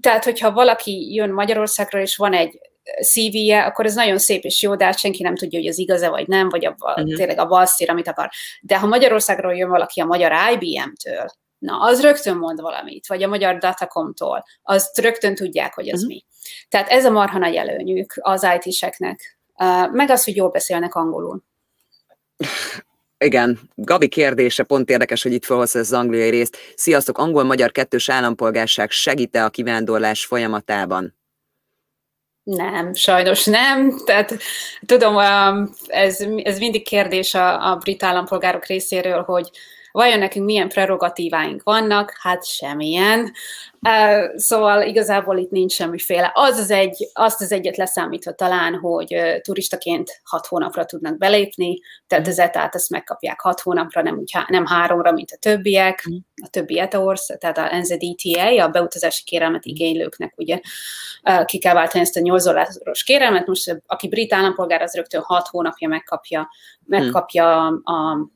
Speaker 2: Tehát, hogyha valaki jön Magyarországra, és van egy CV-je, akkor ez nagyon szép és jó, de hát senki nem tudja, hogy az igaz-e vagy nem, vagy a, uh-huh. tényleg a balszír, amit akar. De ha Magyarországról jön valaki a magyar IBM-től, na, az rögtön mond valamit, vagy a magyar Datacom-tól, azt rögtön tudják, hogy az uh-huh. mi. Tehát ez a marha nagy előnyük az IT-seknek. meg az, hogy jól beszélnek angolul.
Speaker 1: Igen, Gabi kérdése pont érdekes, hogy itt felhozza az angliai részt. Sziasztok, angol-magyar kettős állampolgárság segíte a kivándorlás folyamatában?
Speaker 2: Nem, sajnos nem. Tehát tudom, ez, ez mindig kérdés a, a brit állampolgárok részéről, hogy Vajon nekünk milyen prerogatíváink vannak? Hát semmilyen. Szóval igazából itt nincs semmiféle. Az az egy, azt az egyet leszámítva talán, hogy turistaként hat hónapra tudnak belépni, tehát az etát ezt megkapják hat hónapra, nem, úgy, nem háromra, mint a többiek. A többi ETA tehát a NZDTA, a beutazási kérelmet igénylőknek ugye ki kell váltani ezt a 8 dolláros kérelmet. Most aki brit állampolgár, az rögtön hat hónapja megkapja, megkapja a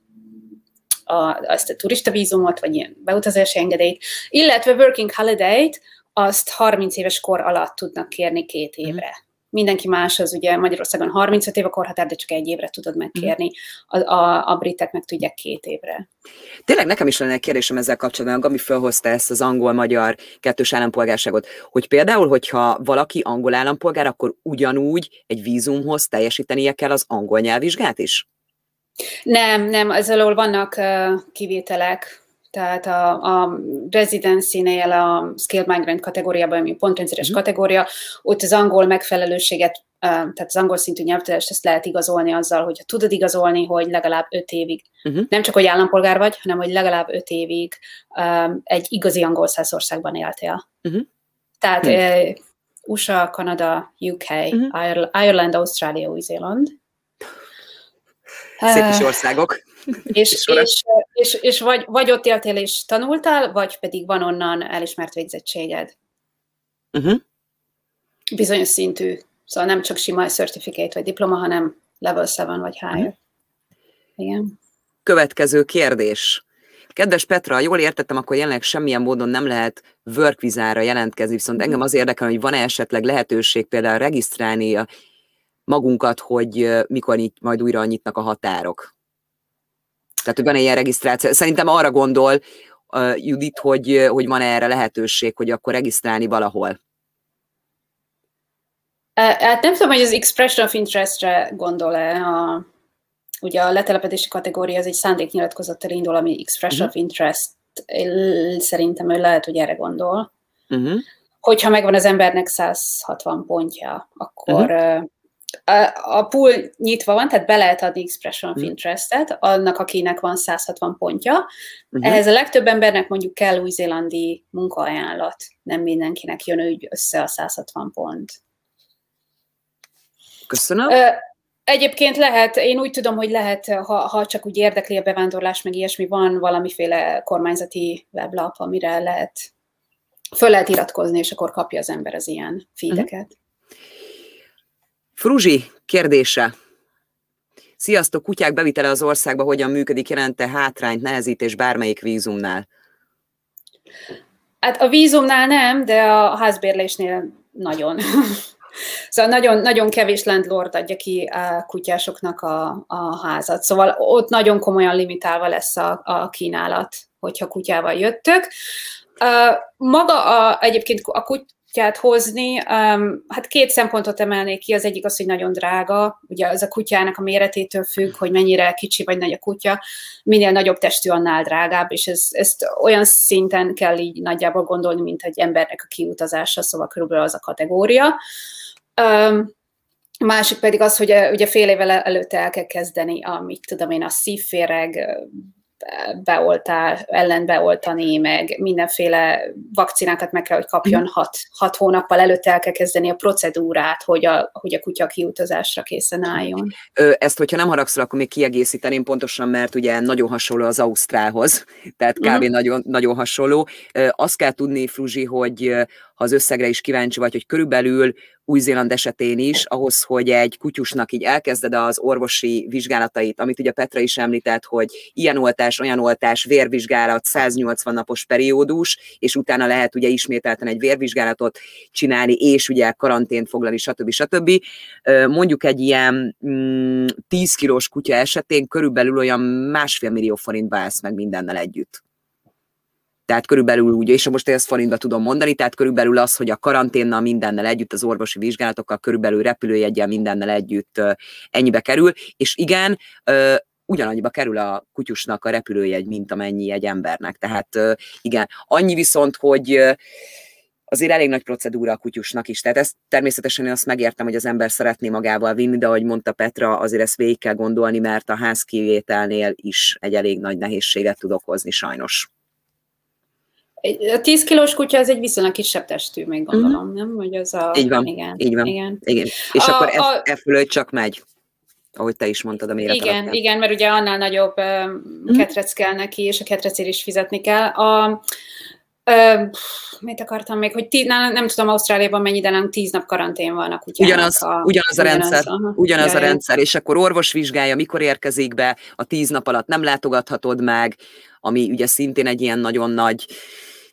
Speaker 2: a, azt a turista vízumot, vagy ilyen beutazási engedélyt, illetve working holiday-t, azt 30 éves kor alatt tudnak kérni két mhm. évre. Mm. Mindenki más az ugye Magyarországon 35 év a korhatár, de csak egy évre tudod megkérni. Mhm. A, a, a britek meg tudják két évre.
Speaker 1: Tényleg nekem is lenne egy kérdésem ezzel kapcsolatban, Gabi felhozta ezt az angol-magyar kettős állampolgárságot, hogy például, hogyha valaki angol állampolgár, akkor ugyanúgy egy vízumhoz teljesítenie kell az angol nyelvvizsgát is?
Speaker 2: Nem, nem, ez alól vannak uh, kivételek, tehát a, a residency-nél a skilled migrant kategóriában, ami pontrendszeres mm. kategória, ott az angol megfelelőséget, tehát az angol szintű nyelvtudást ezt lehet igazolni azzal, hogy tudod igazolni, hogy legalább öt évig, uh-huh. nem csak, hogy állampolgár vagy, hanem, hogy legalább öt évig um, egy igazi angol országban éltél. Uh-huh. Tehát uh, USA, Kanada, UK, uh-huh. Ireland, Ausztrália, Új-Zéland,
Speaker 1: Szép is országok.
Speaker 2: és, és, és, és vagy, vagy ott éltél és tanultál, vagy pedig van onnan elismert végzettséged. Uh-huh. Bizonyos szintű. Szóval nem csak sima certificate vagy diploma, hanem level 7 vagy higher. Uh-huh. Igen.
Speaker 1: Következő kérdés. Kedves Petra, jól értettem, akkor jelenleg semmilyen módon nem lehet workvizára jelentkezni, viszont engem az érdekel, hogy van-e esetleg lehetőség például regisztrálni a magunkat, hogy mikor nyit, majd újra nyitnak a határok. Tehát, hogy van-e ilyen regisztráció. Szerintem arra gondol uh, Judit, hogy, hogy van-e erre lehetőség, hogy akkor regisztrálni valahol.
Speaker 2: Hát nem tudom, hogy az expression of interest-re gondol-e a, ugye a letelepedési kategória az egy szándéknyilatkozattal indul, ami expression uh-huh. of interest szerintem ő lehet, hogy erre gondol. Uh-huh. Hogyha megvan az embernek 160 pontja, akkor uh-huh a pool nyitva van, tehát be lehet adni expression of mhm. interest-et annak, akinek van 160 pontja. Uh-huh. Ehhez a legtöbb embernek mondjuk kell új-zélandi munkaajánlat. Nem mindenkinek jön úgy össze a 160 pont.
Speaker 1: Köszönöm.
Speaker 2: Egyébként lehet, én úgy tudom, hogy lehet, ha, ha csak úgy érdekli a bevándorlás, meg ilyesmi, van valamiféle kormányzati weblap, amire lehet, föl lehet iratkozni, és akkor kapja az ember az ilyen feedeket. Uh-huh.
Speaker 1: Fruzsi kérdése. Sziasztok, kutyák bevitele az országba hogyan működik, jelente hátrányt, nehezítés bármelyik vízumnál?
Speaker 2: Hát a vízumnál nem, de a házbérlésnél nagyon. Szóval nagyon, nagyon kevés landlord adja ki a kutyásoknak a, a házat. Szóval ott nagyon komolyan limitálva lesz a, a kínálat, hogyha kutyával jöttök. Uh, maga a, egyébként a kutyát hozni, um, hát két szempontot emelnék ki, az egyik az, hogy nagyon drága, ugye az a kutyának a méretétől függ, hogy mennyire kicsi vagy nagy a kutya, minél nagyobb testű, annál drágább, és ez, ezt olyan szinten kell így nagyjából gondolni, mint egy embernek a kiutazása, szóval körülbelül az a kategória. Um, másik pedig az, hogy ugye fél évvel előtte el kell kezdeni, amit tudom én, a szívféreg, beoltál, ellen beoltani, meg mindenféle vakcinákat meg kell, hogy kapjon mhm. hat, hat hónappal előtt el kell kezdeni a procedúrát, hogy a, hogy a kutya kiutazásra készen álljon.
Speaker 1: Ezt, hogyha nem haragszol, akkor még kiegészíteném pontosan, mert ugye nagyon hasonló az Ausztrálhoz, tehát kb. Uh-huh. nagyon, nagyon hasonló. Azt kell tudni, Fruzsi, hogy ha az összegre is kíváncsi vagy, hogy körülbelül új-Zéland esetén is, ahhoz, hogy egy kutyusnak így elkezded az orvosi vizsgálatait, amit ugye Petra is említett, hogy ilyen oltás, olyan oltás, vérvizsgálat, 180 napos periódus, és utána lehet ugye ismételten egy vérvizsgálatot csinálni, és ugye karantént foglalni, stb. stb. Mondjuk egy ilyen 10 mm, kilós kutya esetén körülbelül olyan másfél millió forintba állsz meg mindennel együtt. Tehát körülbelül úgy, és most ezt forintba tudom mondani, tehát körülbelül az, hogy a karanténnal mindennel együtt, az orvosi vizsgálatokkal körülbelül repülőjegyel mindennel együtt ennyibe kerül, és igen, ugyanannyiba kerül a kutyusnak a repülőjegy, mint amennyi egy embernek. Tehát igen, annyi viszont, hogy azért elég nagy procedúra a kutyusnak is. Tehát ezt természetesen én azt megértem, hogy az ember szeretné magával vinni, de ahogy mondta Petra, azért ezt végig kell gondolni, mert a házkivételnél is egy elég nagy nehézséget tud okozni sajnos.
Speaker 2: A 10 kilós kutya az egy viszonylag kisebb testű, még mhm. gondolom, mm. nem?
Speaker 1: Hogy az a... Így van, igen, így van. Igen. igen. És a, akkor a, e fölött csak megy, ahogy te is mondtad a méret
Speaker 2: Igen, alapján. igen, mert ugye annál nagyobb mm. ketrec kell neki, és a ketrecért is fizetni kell. A, Ö, mit akartam még, hogy tí, nem, nem tudom Ausztráliában mennyi, de nem tíz nap karantén van a kutyának.
Speaker 1: Ugyanaz, a, ugyanaz a rendszer, ugyanaz, ugyanaz jaj, a rendszer, és akkor orvos vizsgálja, mikor érkezik be, a tíz nap alatt nem látogathatod meg, ami ugye szintén egy ilyen nagyon nagy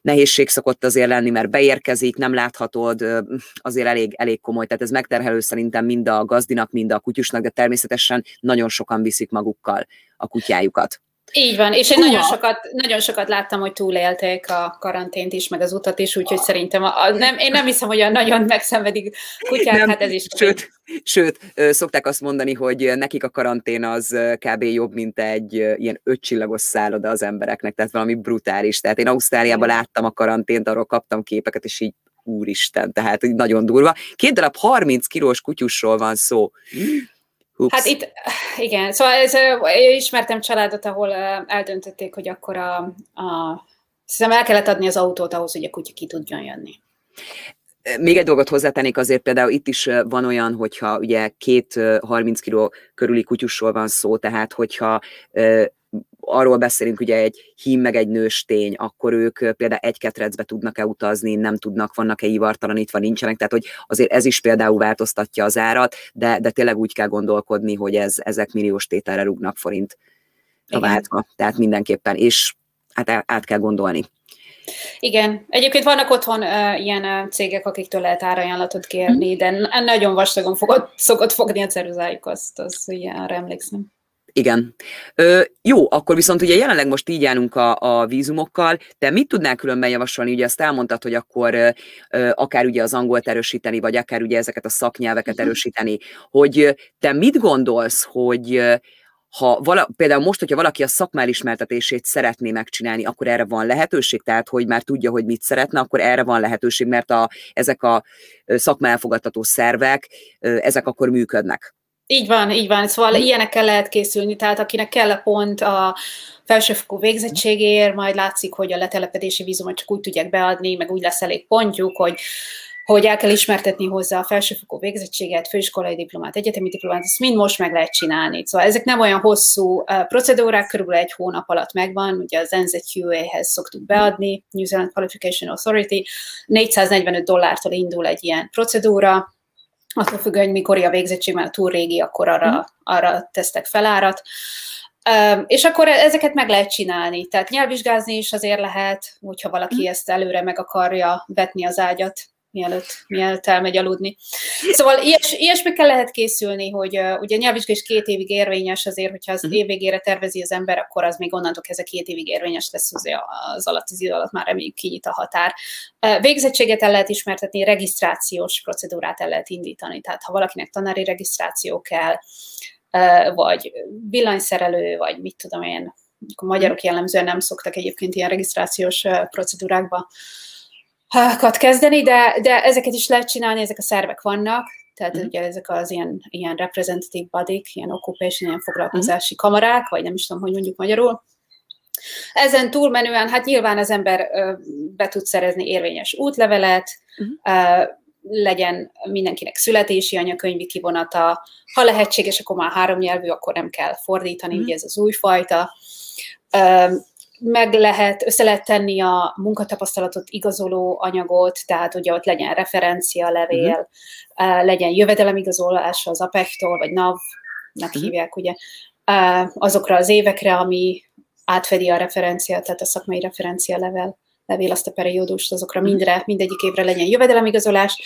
Speaker 1: nehézség szokott azért lenni, mert beérkezik, nem láthatod, azért elég, elég komoly, tehát ez megterhelő szerintem mind a gazdinak, mind a kutyusnak, de természetesen nagyon sokan viszik magukkal a kutyájukat.
Speaker 2: Így van, és én nagyon sokat, nagyon sokat láttam, hogy túlélték a karantént is, meg az utat is, úgyhogy szerintem a, a, nem, én nem hiszem, hogy a nagyon megszenvedik kutyák, nem, hát ez is.
Speaker 1: Sőt, sőt, szokták azt mondani, hogy nekik a karantén az kb. jobb, mint egy ilyen ötcsillagos szálloda az embereknek, tehát valami brutális. Tehát én Ausztráliában láttam a karantént, arról kaptam képeket, és így úristen, tehát nagyon durva. Két darab 30 kilós kutyusról van szó.
Speaker 2: Ups. Hát itt, igen, szóval ez, ismertem családot, ahol eldöntötték, hogy akkor a, a Szerintem el kellett adni az autót ahhoz, hogy a kutya ki tudjon jönni.
Speaker 1: Még egy dolgot hozzátennék azért, például itt is van olyan, hogyha ugye két 30 kiló körüli kutyusról van szó, tehát hogyha arról beszélünk, ugye egy hím meg egy nőstény, akkor ők például egy ketrecbe tudnak-e utazni, nem tudnak, vannak-e ivartalanítva, nincsenek, tehát hogy azért ez is például változtatja az árat, de, de tényleg úgy kell gondolkodni, hogy ez, ezek milliós tételre rúgnak forint a váltva, tehát mindenképpen, és hát át kell gondolni.
Speaker 2: Igen, egyébként vannak otthon uh, ilyen uh, cégek, akiktől lehet árajánlatot kérni, de nagyon vastagon fogott, szokott fogni a ceruzájuk, azt, az ugye arra emlékszem.
Speaker 1: Igen. Ö, jó, akkor viszont ugye jelenleg most így állunk a, a vízumokkal. Te mit tudnál különben javasolni? Ugye azt elmondtad, hogy akkor ö, akár ugye az angolt erősíteni, vagy akár ugye ezeket a szaknyelveket mhm. erősíteni. Hogy te mit gondolsz, hogy ha vala, például most, hogyha valaki a szakmálismertetését szeretné megcsinálni, akkor erre van lehetőség, tehát hogy már tudja, hogy mit szeretne, akkor erre van lehetőség, mert a, ezek a szakmaelfogadtató szervek, ezek akkor működnek.
Speaker 2: Így van, így van. Szóval mm. ilyenekkel lehet készülni, tehát akinek kell a pont a felsőfokú végzettségéért, majd látszik, hogy a letelepedési vízumot csak úgy tudják beadni, meg úgy lesz elég pontjuk, hogy hogy el kell ismertetni hozzá a felsőfokú végzettséget, főiskolai diplomát, egyetemi diplomát, ezt mind most meg lehet csinálni. Szóval ezek nem olyan hosszú procedúrák, körülbelül egy hónap alatt megvan, ugye az NZQA-hez szoktuk beadni, New Zealand Qualification Authority, 445 dollártól indul egy ilyen procedúra, attól függ, hogy mikor a végzettség, mert túl régi, akkor arra, mm. arra tesztek felárat. Um, és akkor ezeket meg lehet csinálni. Tehát nyelvvizsgázni is azért lehet, hogyha valaki mm. ezt előre meg akarja vetni az ágyat, mielőtt, mielőtt elmegy aludni. Szóval ilyes, ilyesmikkel lehet készülni, hogy uh, ugye nyelvvizsgás két évig érvényes, azért, hogyha az uh-huh. év végére tervezi az ember, akkor az még onnantól kezdve két évig érvényes lesz, az, az alatt az idő alatt már reméljük kinyit a határ. Uh, végzettséget el lehet ismertetni, regisztrációs procedúrát el lehet indítani, tehát ha valakinek tanári regisztráció kell, uh, vagy villanyszerelő, vagy mit tudom én, a magyarok jellemzően nem szoktak egyébként ilyen regisztrációs procedúrákba kezdeni, de, de ezeket is lehet csinálni, ezek a szervek vannak, tehát mm. ugye ezek az ilyen, ilyen representative body ilyen occupation, ilyen foglalkozási mm. kamarák, vagy nem is tudom, hogy mondjuk magyarul. Ezen túlmenően, hát nyilván az ember be tud szerezni érvényes útlevelet, mm. legyen mindenkinek születési anyakönyvi kivonata, ha lehetséges, akkor már három nyelvű, akkor nem kell fordítani, mm. ugye ez az újfajta meg lehet, össze lehet tenni a munkatapasztalatot igazoló anyagot, tehát ugye ott legyen referencia levél, uh-huh. legyen jövedelemigazolás az APEC-tól, vagy NAV-nak uh-huh. hívják, ugye, azokra az évekre, ami átfedi a referencia, tehát a szakmai referencia level levél azt a periódust, azokra mhm. mindre, mindegyik évre legyen jövedelemigazolás,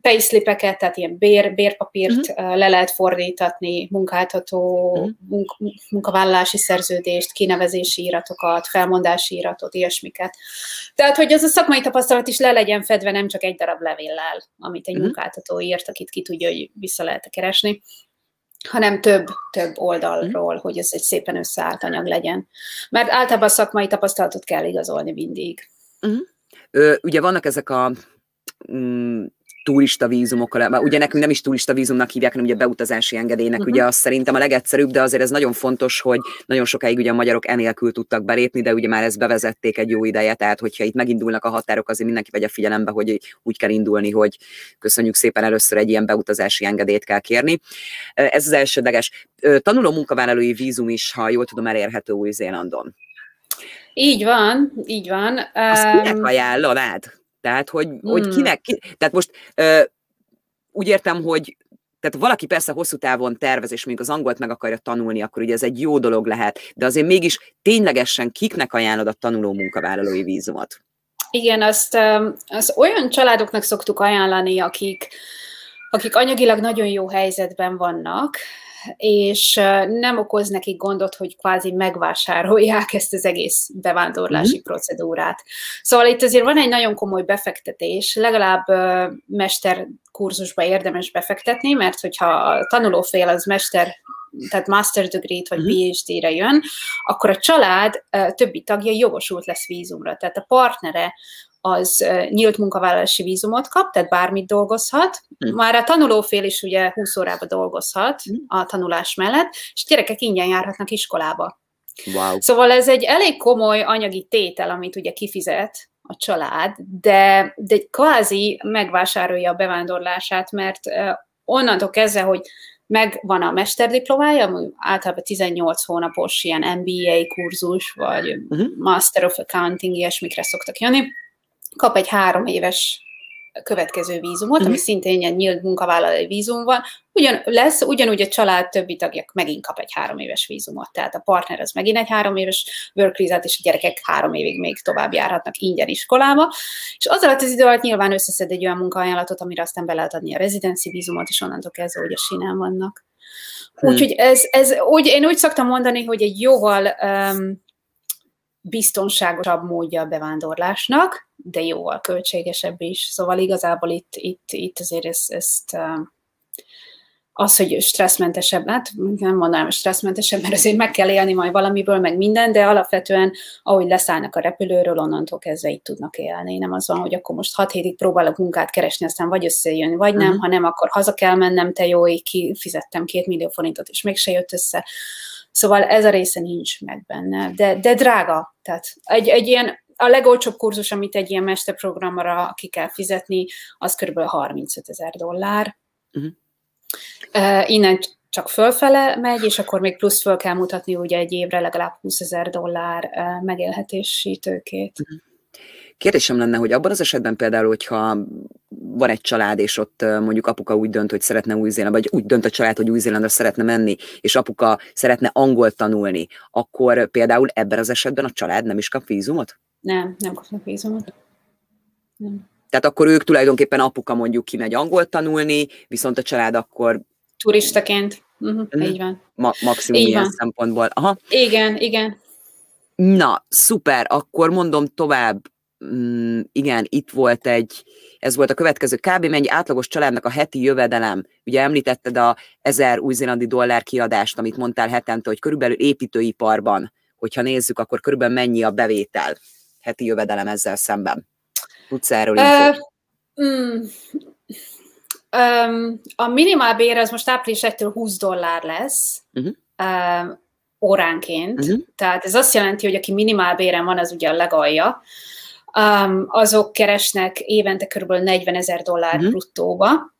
Speaker 2: payslipeket, tehát ilyen bér, bérpapírt uh-huh. le lehet fordítatni, munkáltató, uh-huh. munk, munkavállalási szerződést, kinevezési iratokat, felmondási iratot, ilyesmiket. Tehát, hogy az a szakmai tapasztalat is le legyen fedve, nem csak egy darab levéllel, amit egy uh-huh. munkáltató írt, akit ki tudja, hogy vissza lehet keresni hanem több, több oldalról, mm. hogy ez egy szépen összeállt anyag legyen. Mert általában a szakmai tapasztalatot kell igazolni mindig.
Speaker 1: Mm. Ö, ugye vannak ezek a mm, turista vízumokkal, ugye nekünk nem is turista vízumnak hívják, hanem ugye beutazási engedélynek, uh-huh. ugye az szerintem a legegyszerűbb, de azért ez nagyon fontos, hogy nagyon sokáig ugye a magyarok enélkül tudtak belépni, de ugye már ezt bevezették egy jó ideje, tehát hogyha itt megindulnak a határok, azért mindenki vegye figyelembe, hogy úgy kell indulni, hogy köszönjük szépen, először egy ilyen beutazási engedélyt kell kérni. Ez az elsődleges. Tanuló munkavállalói vízum is, ha jól tudom, elérhető Új-Zélandon.
Speaker 2: Így van, így van.
Speaker 1: Azt um... ajánlanád? Tehát, hogy, hmm. hogy kinek, ki, tehát most ö, úgy értem, hogy tehát valaki persze hosszú távon tervez, és még az angolt meg akarja tanulni, akkor ugye ez egy jó dolog lehet, de azért mégis ténylegesen kiknek ajánlod a tanuló munkavállalói vízumot?
Speaker 2: Igen, azt, azt olyan családoknak szoktuk ajánlani, akik, akik anyagilag nagyon jó helyzetben vannak, és nem okoz nekik gondot, hogy kvázi megvásárolják ezt az egész bevándorlási mm-hmm. procedúrát. Szóval itt azért van egy nagyon komoly befektetés, legalább mesterkurzusba érdemes befektetni, mert hogyha a tanulófél az mester tehát master degree-t vagy mm-hmm. PhD-re jön, akkor a család többi tagja jogosult lesz vízumra. Tehát a partnere az nyílt munkavállalási vízumot kap, tehát bármit dolgozhat. Mm. Már a tanulófél is ugye 20 órába dolgozhat mm. a tanulás mellett, és gyerekek ingyen járhatnak iskolába.
Speaker 1: Wow.
Speaker 2: Szóval ez egy elég komoly anyagi tétel, amit ugye kifizet a család, de, de kvázi megvásárolja a bevándorlását, mert onnantól kezdve, hogy megvan a mesterdiplomája, ami általában 18 hónapos ilyen MBA kurzus, vagy uh-huh. Master of Accounting, ilyesmikre szoktak jönni, kap egy három éves következő vízumot, uh-huh. ami mhm. szintén ilyen nyílt munkavállalói vízum van, ugyan, lesz, ugyanúgy a család többi tagja megint kap egy három éves vízumot, tehát a partner az megint egy három éves work visa és a gyerekek három évig még tovább járhatnak ingyen iskolába, és az alatt az idő alatt nyilván összeszed egy olyan munkaajánlatot, amire aztán be lehet adni a rezidenci vízumot, és onnantól kezdve, hogy a sinen vannak. Hmm. Úgyhogy ez, ez úgy, én úgy szoktam mondani, hogy egy jóval um, biztonságosabb módja a bevándorlásnak, de jóval költségesebb is. Szóval igazából itt, itt, itt azért ezt, ezt az, hogy stresszmentesebb, hát nem mondanám stresszmentesebb, mert azért meg kell élni majd valamiből, meg minden, de alapvetően, ahogy leszállnak a repülőről, onnantól kezdve itt tudnak élni. Nem az van, hogy akkor most hat hétig próbálok munkát keresni, aztán vagy összejön, vagy nem, uh-huh. ha nem, akkor haza kell mennem, te jó, így kifizettem két millió forintot, és mégse jött össze. Szóval ez a része nincs meg benne, de, de drága. Tehát egy, egy ilyen, a legolcsóbb kurzus, amit egy ilyen mesterprogramra ki kell fizetni, az kb. 35 ezer dollár. Uh-huh. Uh, innen csak fölfele megy, és akkor még plusz föl kell mutatni ugye egy évre legalább 20 ezer dollár uh, megélhetési tőkét. Uh-huh.
Speaker 1: Kérdésem lenne, hogy abban az esetben például, hogyha van egy család, és ott mondjuk apuka úgy dönt, hogy szeretne új zéland vagy úgy dönt a család, hogy új zélandra szeretne menni, és apuka szeretne angol tanulni, akkor például ebben az esetben a család nem is kap vízumot?
Speaker 2: Nem, nem kapnak vízumot.
Speaker 1: Nem. Tehát akkor ők tulajdonképpen apuka mondjuk kimegy angol tanulni, viszont a család akkor...
Speaker 2: Turistaként. Uh-huh, uh-huh. Így van.
Speaker 1: Ma- maximum így ilyen van. szempontból. Aha.
Speaker 2: Igen, igen.
Speaker 1: Na, szuper, akkor mondom tovább, mm, igen, itt volt egy, ez volt a következő, kb. mennyi átlagos családnak a heti jövedelem, ugye említetted a 1000 új-zélandi dollár kiadást, amit mondtál hetente, hogy körülbelül építőiparban, hogyha nézzük, akkor körülbelül mennyi a bevétel, heti jövedelem ezzel szemben. Tudsz erről uh, mm,
Speaker 2: um, A minimálbér az most április 1 20 dollár lesz. Uh-huh. Um, óránként. Uh-huh. Tehát ez azt jelenti, hogy aki minimálbéren van, az ugye a legalja um, azok keresnek évente kb. 40 ezer dollár uh-huh. bruttóba.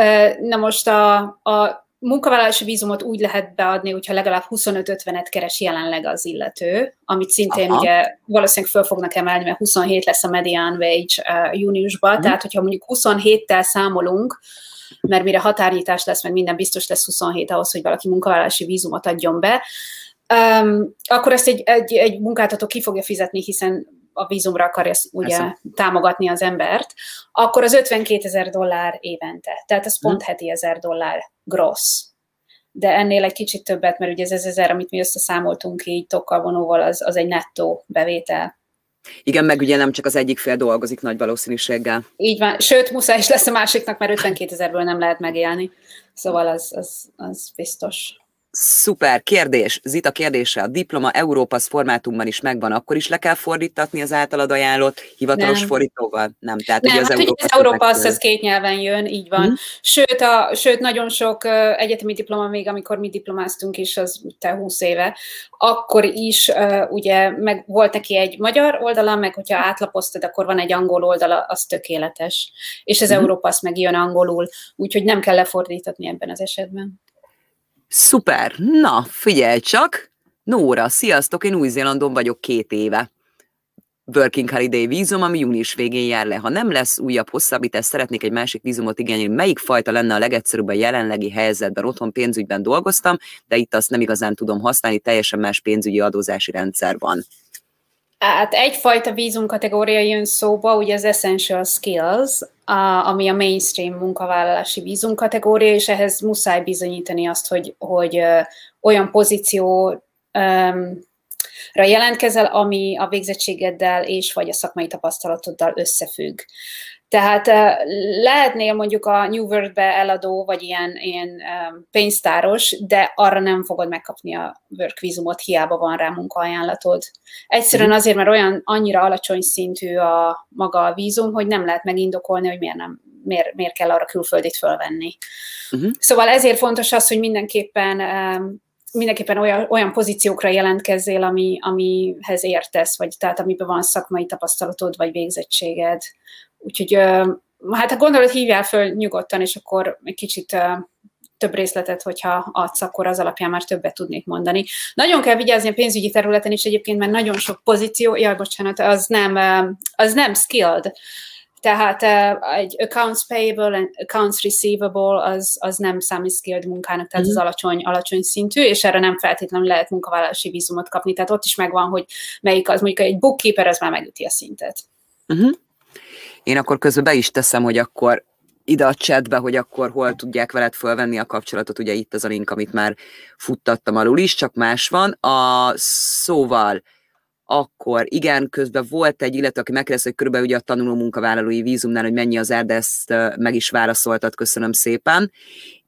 Speaker 2: Uh, na most a, a munkavállalási vízumot úgy lehet beadni, hogyha legalább 25-50-et keres jelenleg az illető, amit szintén Aha. ugye valószínűleg föl fognak emelni, mert 27 lesz a median wage uh, júniusban, uh-huh. tehát hogyha mondjuk 27-tel számolunk, mert mire határnyitás lesz, meg minden biztos lesz 27 ahhoz, hogy valaki munkavállalási vízumot adjon be, um, akkor ezt egy, egy, egy munkáltató ki fogja fizetni, hiszen a vízumra akarja ugye Eszem. támogatni az embert, akkor az 52 ezer dollár évente. Tehát az pont hmm. heti ezer dollár gross. De ennél egy kicsit többet, mert ugye ez az ezer, amit mi összeszámoltunk így tokkal vonóval, az, az egy nettó bevétel.
Speaker 1: Igen, meg ugye nem csak az egyik fél dolgozik nagy valószínűséggel.
Speaker 2: Így van, sőt, muszáj is lesz a másiknak, mert 52 ezerből nem lehet megélni. Szóval az, az, az biztos.
Speaker 1: Szuper, kérdés. Zita kérdése. A diploma Európasz formátumban is megvan, akkor is le kell fordítatni az általad ajánlott hivatalos nem. fordítóval? Nem,
Speaker 2: tehát nem, ugye az, hát, Európasz, az Európasz az két nyelven jön, így van. Hmm. Sőt, a, sőt, nagyon sok uh, egyetemi diploma még, amikor mi diplomáztunk is, az te 20 éve, akkor is uh, ugye meg volt neki egy magyar oldala, meg hogyha átlapoztad, akkor van egy angol oldala, az tökéletes. És az hmm. Európasz meg jön angolul, úgyhogy nem kell lefordítatni ebben az esetben.
Speaker 1: Szuper! Na, figyelj csak! Nóra, sziasztok, én Új-Zélandon vagyok két éve. Working Holiday vízum, ami június végén jár le. Ha nem lesz újabb hosszabbítás, szeretnék egy másik vízumot igényelni. Melyik fajta lenne a legegyszerűbb a jelenlegi helyzetben? Otthon pénzügyben dolgoztam, de itt azt nem igazán tudom használni, teljesen más pénzügyi adózási rendszer van.
Speaker 2: Hát egyfajta vízum kategória jön szóba, ugye az Essential Skills, a, ami a mainstream munkavállalási vízum kategória, és ehhez muszáj bizonyítani azt, hogy, hogy ö, olyan pozíció um, jelentkezel, ami a végzettségeddel és vagy a szakmai tapasztalatoddal összefügg. Tehát lehetnél mondjuk a New World-be eladó, vagy ilyen, ilyen pénztáros, de arra nem fogod megkapni a work vízumot, hiába van rá munkaajánlatod. Egyszerűen mhm. azért, mert olyan annyira alacsony szintű a maga a vízum, hogy nem lehet megindokolni, hogy miért nem miért, miért kell arra külföldit fölvenni. Uh-huh. Szóval ezért fontos az, hogy mindenképpen mindenképpen olyan, olyan pozíciókra jelentkezzél, ami, amihez értesz, vagy tehát amiben van szakmai tapasztalatod, vagy végzettséged. Úgyhogy hát a gondolat hívjál föl nyugodtan, és akkor egy kicsit több részletet, hogyha adsz, akkor az alapján már többet tudnék mondani. Nagyon kell vigyázni a pénzügyi területen is egyébként, mert nagyon sok pozíció, jaj, bocsánat, az nem, az nem skilled. Tehát egy accounts payable and accounts receivable az, az nem számít skilled munkának, tehát mm-hmm. az alacsony, alacsony szintű, és erre nem feltétlenül lehet munkavállalási vízumot kapni. Tehát ott is megvan, hogy melyik az, mondjuk egy bookkeeper, az már megüti a szintet.
Speaker 1: Uh-huh. Én akkor közben be is teszem, hogy akkor ide a chatbe, hogy akkor hol tudják veled fölvenni a kapcsolatot, ugye itt az a link, amit már futtattam alul is, csak más van. A szóval akkor igen, közben volt egy illető, aki megkérdezte, hogy körülbelül ugye a tanuló munkavállalói vízumnál, hogy mennyi az ár, de ezt meg is válaszoltad, köszönöm szépen.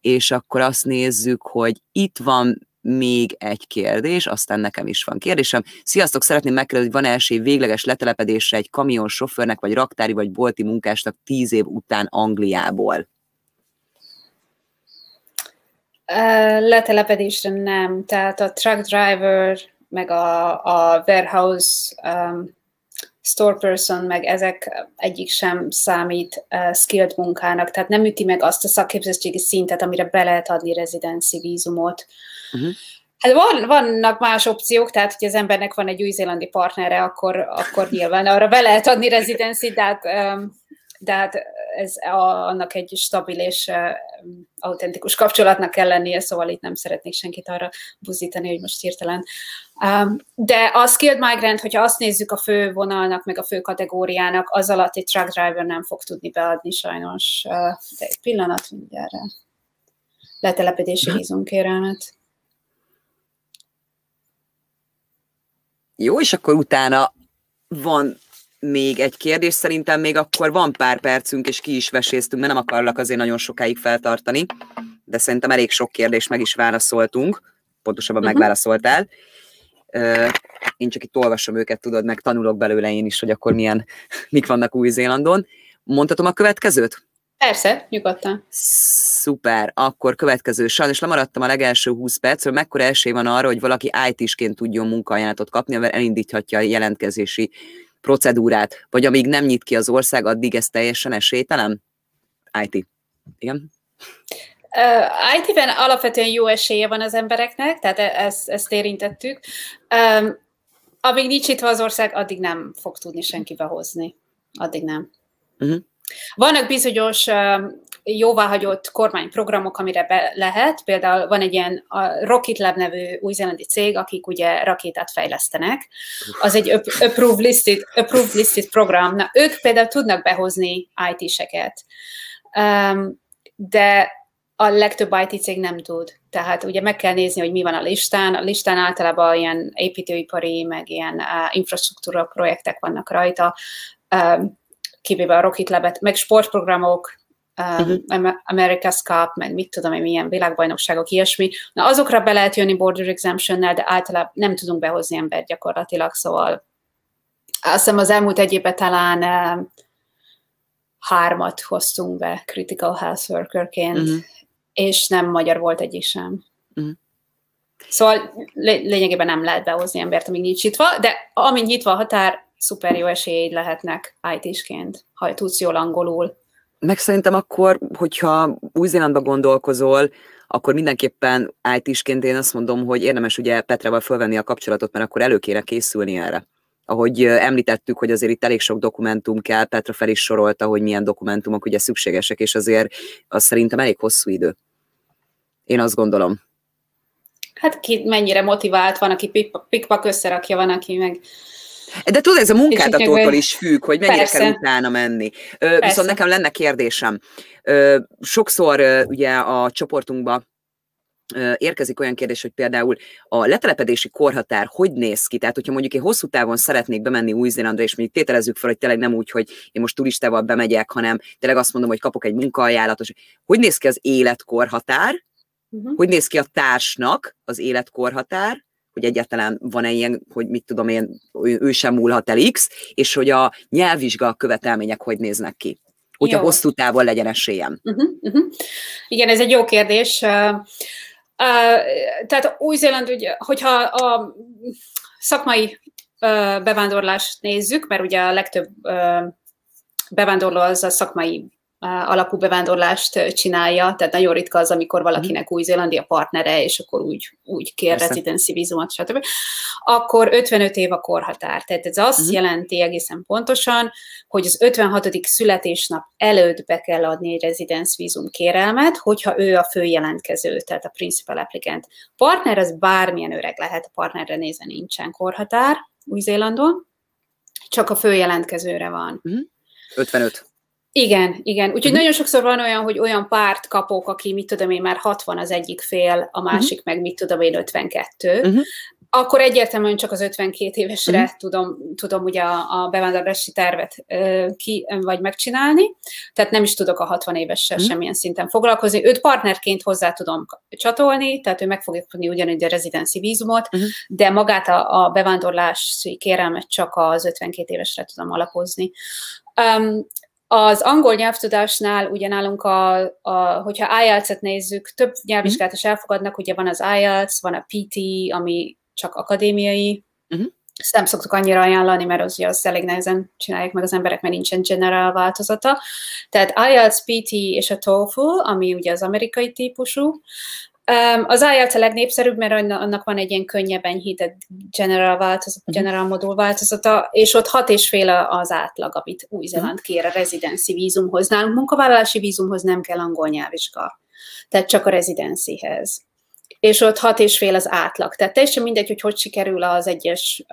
Speaker 1: És akkor azt nézzük, hogy itt van még egy kérdés, aztán nekem is van kérdésem. Sziasztok, szeretném megkérdezni, hogy van esély végleges letelepedésre egy kamion sofőrnek, vagy raktári, vagy bolti munkásnak tíz év után Angliából?
Speaker 2: letelepedésre nem, tehát a truck driver, meg a, a warehouse um, store person, meg ezek egyik sem számít uh, skilled munkának, tehát nem üti meg azt a szakképzettségi szintet, amire be lehet adni rezidenci vízumot. Uh-huh. Hát van, vannak más opciók, tehát hogy az embernek van egy új-zélandi partnere, akkor, akkor nyilván arra be lehet adni rezidenci, de hát, de hát ez a, annak egy stabil és autentikus kapcsolatnak kell lennie, szóval itt nem szeretnék senkit arra buzítani, hogy most hirtelen. De a skilled migrant, hogyha azt nézzük a fő vonalnak, meg a fő kategóriának, az alatt egy truck driver nem fog tudni beadni sajnos. De egy pillanat mindjárt letelepedési vízunkérelmet.
Speaker 1: Jó, és akkor utána van még egy kérdés, szerintem még akkor van pár percünk, és ki is veséztünk, mert nem akarlak azért nagyon sokáig feltartani, de szerintem elég sok kérdést meg is válaszoltunk, pontosabban uh-huh. megválaszoltál. Én csak itt olvasom őket, tudod, meg tanulok belőle én is, hogy akkor milyen, mik vannak Új-Zélandon. Mondhatom a következőt?
Speaker 2: Persze, nyugodtan.
Speaker 1: Szuper, akkor következő. Sajnos lemaradtam a legelső 20 percről, mekkora esély van arra, hogy valaki IT-sként tudjon munkaajánlatot kapni, amivel elindíthatja a jelentkezési procedúrát, vagy amíg nem nyit ki az ország, addig ez teljesen esélytelen? IT. Igen?
Speaker 2: Uh, IT-ben alapvetően jó esélye van az embereknek, tehát e- ezt, ezt érintettük. Um, amíg nincs itt az ország, addig nem fog tudni senki behozni. Addig nem. Uh-huh. Vannak bizonyos jóváhagyott kormányprogramok, amire be lehet. Például van egy ilyen a Rocket Lab nevű új-zélandi cég, akik ugye rakétát fejlesztenek. Az egy approved listed, approved listed program. Na, ők például tudnak behozni IT-seket. De a legtöbb IT cég nem tud. Tehát ugye meg kell nézni, hogy mi van a listán. A listán általában ilyen építőipari, meg ilyen infrastruktúra projektek vannak rajta. Kivéve a Rocket Lab-et, meg sportprogramok, uh-huh. America's Cup, meg mit tudom én, milyen világbajnokságok, ilyesmi. Na, azokra be lehet jönni border exemption de általában nem tudunk behozni embert gyakorlatilag, szóval azt hiszem az elmúlt egy évben talán um, hármat hoztunk be critical health workerként, uh-huh. és nem magyar volt egyik sem. Uh-huh. Szóval lényegében nem lehet behozni embert, amíg nincs nyitva, de amint nyitva a határ, szuper jó esélyeid lehetnek IT-sként, ha tudsz jól angolul.
Speaker 1: Meg szerintem akkor, hogyha Új-Zélandba gondolkozol, akkor mindenképpen IT-sként én azt mondom, hogy érdemes ugye Petrával fölvenni a kapcsolatot, mert akkor elő kéne készülni erre. Ahogy említettük, hogy azért itt elég sok dokumentum kell, Petra fel is sorolta, hogy milyen dokumentumok ugye szükségesek, és azért az szerintem elég hosszú idő. Én azt gondolom.
Speaker 2: Hát ki mennyire motivált van, aki pikpak összerakja, van, aki meg
Speaker 1: de tudod, ez a munkáltatótól is függ, hogy mennyire Persze. kell utána menni. Ö, viszont nekem lenne kérdésem. Ö, sokszor ö, ugye a csoportunkba érkezik olyan kérdés, hogy például a letelepedési korhatár hogy néz ki? Tehát, hogyha mondjuk én hosszú távon szeretnék bemenni Új-Zélandra, és mondjuk tételezzük fel, hogy tényleg nem úgy, hogy én most turistával bemegyek, hanem tényleg azt mondom, hogy kapok egy munkaajánlatot. Hogy néz ki az életkorhatár? Uh-huh. Hogy néz ki a társnak az életkorhatár? Hogy egyáltalán van-e ilyen, hogy mit tudom én, ő sem múlhat el X, és hogy a nyelvvizsga követelmények hogy néznek ki. Hogyha hosszú távon legyen esélyem. Uh-huh, uh-huh.
Speaker 2: Igen, ez egy jó kérdés. Uh, uh, tehát Új-Zéland, ugye, hogyha a szakmai uh, bevándorlást nézzük, mert ugye a legtöbb uh, bevándorló az a szakmai alapú bevándorlást csinálja, tehát nagyon ritka az, amikor valakinek új-zélandi a partnere, és akkor úgy, úgy kér residency vízumot, stb. Akkor 55 év a korhatár. Tehát ez azt uh-huh. jelenti egészen pontosan, hogy az 56. születésnap előtt be kell adni egy residence vízum kérelmet, hogyha ő a főjelentkező, tehát a principal applicant. Partner az bármilyen öreg lehet, a partnerre nézve nincsen korhatár Új-Zélandon, csak a főjelentkezőre van.
Speaker 1: Uh-huh. 55.
Speaker 2: Igen, igen. Úgyhogy uh-huh. nagyon sokszor van olyan, hogy olyan párt kapok, aki, mit tudom én, már 60 az egyik fél, a másik uh-huh. meg, mit tudom én, 52. Uh-huh. Akkor egyértelműen csak az 52 évesre uh-huh. tudom, tudom ugye a, a bevándorlási tervet uh, ki, vagy megcsinálni, tehát nem is tudok a 60 évessel uh-huh. semmilyen szinten foglalkozni. Őt partnerként hozzá tudom csatolni, tehát ő meg fogja tudni ugyanúgy a rezidenci vízumot, uh-huh. de magát a, a bevándorlási kérelmet csak az 52 évesre tudom alapozni. Um, az angol nyelvtudásnál ugye nálunk, a, a, hogyha IELTS-et nézzük, több nyelvvizsgát is elfogadnak, ugye van az IELTS, van a PT, ami csak akadémiai, uh-huh. ezt nem szoktuk annyira ajánlani, mert az, ugye, az elég nehezen csinálják meg az emberek, mert nincsen general változata. Tehát IELTS, PT és a TOEFL, ami ugye az amerikai típusú, az IELTS a legnépszerűbb, mert annak van egy ilyen könnyebb enyhített general, változat, uh-huh. general modul változata, és ott hat és fél az átlag, amit Új-Zéland kér a rezidenci vízumhoz. Nálunk munkavállalási vízumhoz nem kell angol nyelvvizsga, tehát csak a rezidencihez és ott hat és fél az átlag. Tehát teljesen mindegy, hogy hogy sikerül az egyes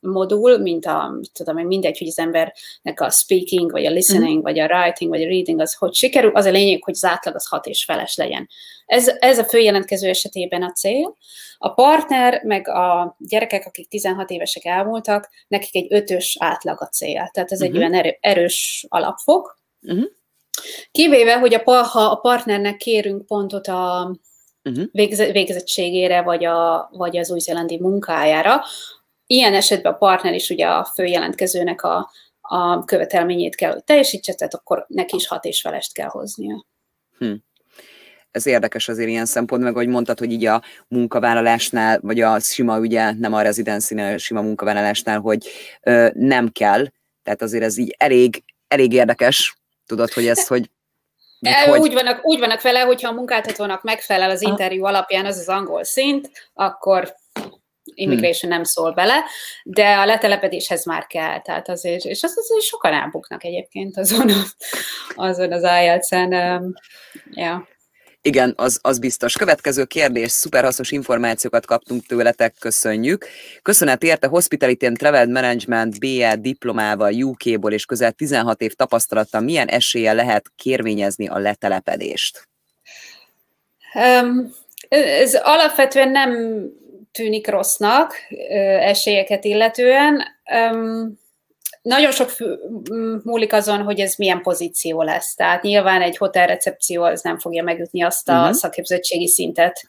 Speaker 2: modul, mint a, tudom én, mindegy, hogy az embernek a speaking, vagy a listening, mm. vagy a writing, vagy a reading, az hogy sikerül, az a lényeg, hogy az átlag az hat és feles legyen. Ez, ez a főjelentkező esetében a cél. A partner, meg a gyerekek, akik 16 évesek elmúltak, nekik egy ötös átlag a cél. Tehát ez mm-hmm. egy mhm. olyan erő, erős alapfok. Mm-hmm. Kivéve, hogy a, ha a partnernek kérünk pontot a uh-huh. végzettségére, vagy, a, vagy az új-zélandi munkájára. Ilyen esetben a partner is ugye a főjelentkezőnek a, a követelményét kell, hogy teljesítse, tehát akkor neki is hat és felest kell hoznia.
Speaker 1: Hm. Ez érdekes azért ilyen szempont, meg ahogy mondtad, hogy így a munkavállalásnál, vagy a sima, ugye nem a rezidencinél, a sima munkavállalásnál, hogy ö, nem kell, tehát azért ez így elég, elég érdekes, tudod, hogy ezt, hogy
Speaker 2: de hogy... úgy, vannak, úgy vannak vele, hogyha a munkáltatónak megfelel az interjú alapján az az angol szint, akkor immigration hmm. nem szól bele, de a letelepedéshez már kell, tehát azért, és az azért sokan elbuknak egyébként azon, azon az IELTS-en, um, yeah.
Speaker 1: Igen, az, az biztos. Következő kérdés, szuper hasznos információkat kaptunk tőletek, köszönjük. Köszönet érte Hospitality and Travel Management BE diplomával UK-ból és közel 16 év tapasztalattal milyen esélye lehet kérvényezni a letelepedést?
Speaker 2: Um, ez alapvetően nem tűnik rossznak esélyeket illetően. Um, nagyon sok múlik azon, hogy ez milyen pozíció lesz. Tehát nyilván egy hotelrecepció az nem fogja megütni azt a uh-huh. szakképzettségi szintet,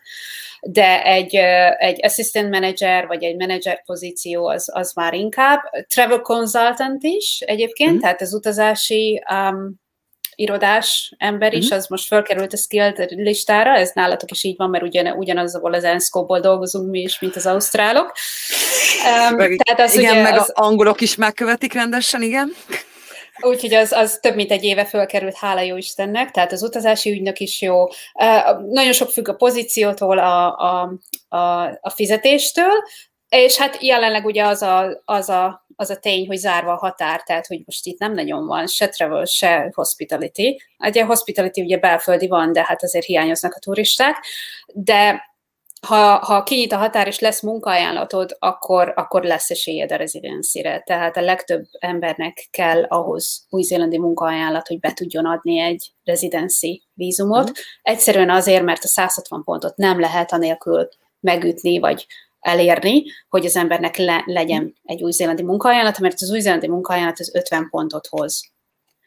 Speaker 2: de egy, egy assistant manager vagy egy manager pozíció az, az már inkább. Travel consultant is egyébként, uh-huh. tehát az utazási um, irodás ember is, mm-hmm. az most felkerült a skilled listára, ez nálatok is így van, mert ugyan, ugyanazból az ENSCO-ból dolgozunk mi is, mint az ausztrálok.
Speaker 1: Um, meg, tehát az igen, ugye, meg az, az angolok is megkövetik rendesen, igen.
Speaker 2: Úgyhogy az, az több mint egy éve fölkerült, hála jó Istennek, tehát az utazási ügynök is jó. Uh, nagyon sok függ a pozíciótól, a, a, a, a fizetéstől, és hát jelenleg ugye az a, az a az a tény, hogy zárva a határ, tehát hogy most itt nem nagyon van se travel, se hospitality. Ugye a hospitality ugye belföldi van, de hát azért hiányoznak a turisták, de ha, ha kinyit a határ és lesz munkaajánlatod, akkor, akkor lesz esélyed a rezidenszire. Tehát a legtöbb embernek kell ahhoz új-zélandi munkaajánlat, hogy be tudjon adni egy rezidenci vízumot. Mm. Egyszerűen azért, mert a 160 pontot nem lehet anélkül megütni, vagy elérni, hogy az embernek le, legyen egy új-zélandi munkaajánlat, mert az új-zélandi munkaajánlat az 50 pontot hoz.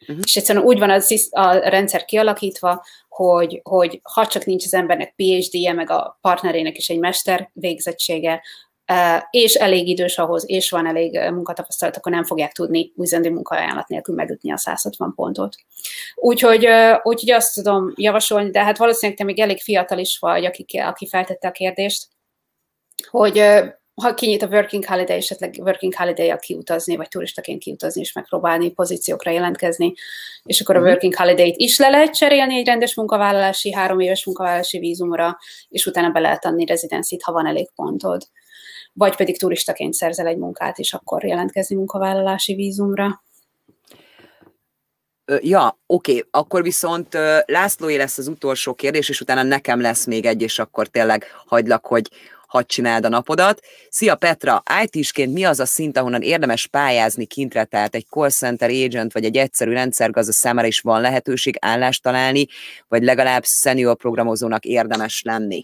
Speaker 2: Uh-huh. És egyszerűen úgy van az, a rendszer kialakítva, hogy, hogy ha csak nincs az embernek PhD-je, meg a partnerének is egy mester végzettsége, és elég idős ahhoz, és van elég munkatapasztalat, akkor nem fogják tudni új-zélandi munkaajánlat nélkül megütni a 160 pontot. Úgyhogy, úgyhogy azt tudom javasolni, de hát valószínűleg te még elég fiatal is vagy, aki, aki feltette a kérdést, hogy ha kinyit a working holiday, esetleg working holiday-a kiutazni, vagy turistaként kiutazni, és megpróbálni pozíciókra jelentkezni, és akkor a mhm. working holiday-t is le lehet cserélni egy rendes munkavállalási, három éves munkavállalási vízumra, és utána be lehet adni rezidenszit, ha van elég pontod. Vagy pedig turistaként szerzel egy munkát, és akkor jelentkezni munkavállalási vízumra.
Speaker 1: Ja, oké, okay. akkor viszont Lászlóé lesz az utolsó kérdés, és utána nekem lesz még egy, és akkor tényleg hagylak, hogy hadd csináld a napodat. Szia Petra, IT-sként mi az a szint, ahonnan érdemes pályázni kintre, tehát egy call center agent, vagy egy egyszerű rendszergazda számára is van lehetőség állást találni, vagy legalább senior programozónak érdemes lenni?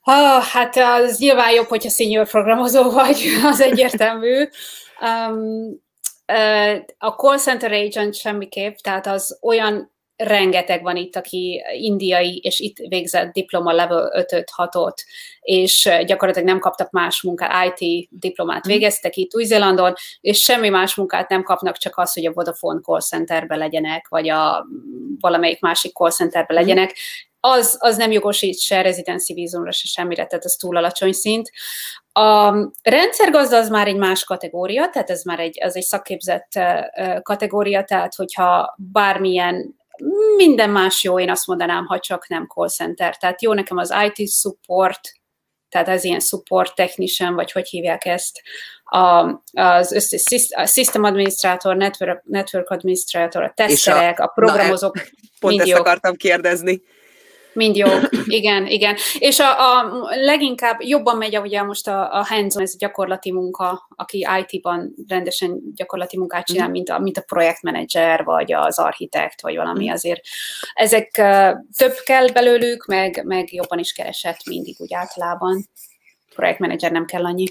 Speaker 2: Ha, hát az nyilván jobb, hogyha senior programozó vagy, az egyértelmű. Um, a call center agent semmiképp, tehát az olyan rengeteg van itt, aki indiai, és itt végzett diploma level 5-6-ot, és gyakorlatilag nem kaptak más munkát, IT diplomát mhm. végeztek itt Új-Zélandon, és semmi más munkát nem kapnak, csak az, hogy a Vodafone call centerbe legyenek, vagy a valamelyik másik call centerbe mhm. legyenek. Az, az nem jogosít se rezidenci vízumra, se semmire, tehát az túl alacsony szint. A rendszergazda az már egy más kategória, tehát ez már egy, az egy szakképzett kategória, tehát hogyha bármilyen minden más jó, én azt mondanám, ha csak nem call center. Tehát jó nekem az IT support, tehát az ilyen support technician, vagy hogy hívják ezt, a, az összes a system administrator, network, network administrator, a teszterek, a, a programozók. Na,
Speaker 1: pont ezt jók. akartam kérdezni.
Speaker 2: Mind jó, igen, igen. És a, a leginkább jobban megy ugye most a, a hands ez gyakorlati munka, aki IT-ban rendesen gyakorlati munkát csinál, mm. mint, a, mint a projektmenedzser, vagy az architekt, vagy valami mm. azért. Ezek uh, több kell belőlük, meg, meg jobban is keresett mindig úgy általában. Projektmenedzser nem kell annyi.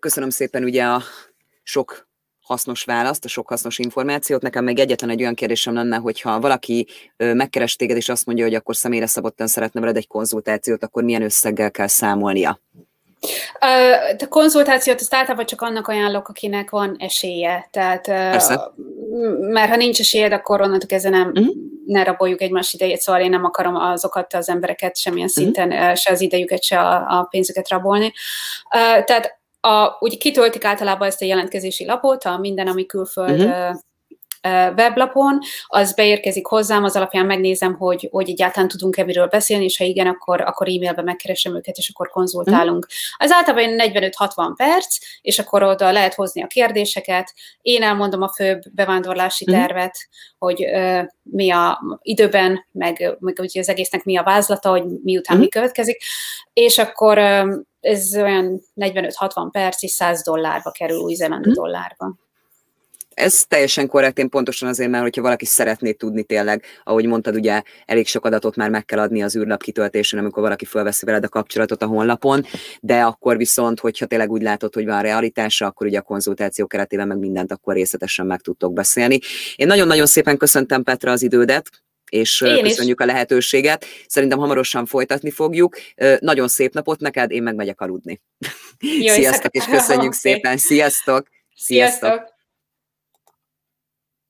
Speaker 1: Köszönöm szépen ugye a sok hasznos választ, a sok hasznos információt. Nekem még egyetlen egy olyan kérdésem lenne, hogyha valaki megkeres téged, és azt mondja, hogy akkor személyre szabottan szeretne veled egy konzultációt, akkor milyen összeggel kell számolnia?
Speaker 2: A konzultációt azt általában csak annak ajánlok, akinek van esélye. Tehát, Persze. mert ha nincs esélyed, akkor onnantól kezdve nem, uh-huh. ne raboljuk egymás idejét, szóval én nem akarom azokat az embereket semmilyen uh-huh. szinten, se az idejüket, se a, a pénzüket rabolni. Tehát a, úgy kitöltik általában ezt a jelentkezési lapot, a minden, ami külföld uh-huh weblapon, az beérkezik hozzám, az alapján megnézem, hogy, hogy egyáltalán tudunk-e miről beszélni, és ha igen, akkor, akkor e-mailben megkeresem őket, és akkor konzultálunk. Mm. Az általában 45-60 perc, és akkor oda lehet hozni a kérdéseket. Én elmondom a főbb bevándorlási mm. tervet, hogy uh, mi a időben, meg, meg ugye az egésznek mi a vázlata, hogy miután mi következik, és akkor uh, ez olyan 45-60 perc, és 100 dollárba kerül, új-zélandi mm. dollárba.
Speaker 1: Ez teljesen korrekt, én pontosan azért, mert hogyha valaki szeretné tudni tényleg, ahogy mondtad, ugye elég sok adatot már meg kell adni az űrlap kitöltésén, amikor valaki felveszi veled a kapcsolatot a honlapon, de akkor viszont, hogyha tényleg úgy látod, hogy van realitása, akkor ugye a konzultáció keretében meg mindent akkor részletesen meg tudtok beszélni. Én nagyon-nagyon szépen köszöntem Petra az idődet, és én köszönjük is. a lehetőséget. Szerintem hamarosan folytatni fogjuk. Nagyon szép napot neked, én meg megyek aludni. Jó, Sziasztok, és köszönjük szépen. Sziasztok!
Speaker 2: Sziasztok! Sziasztok.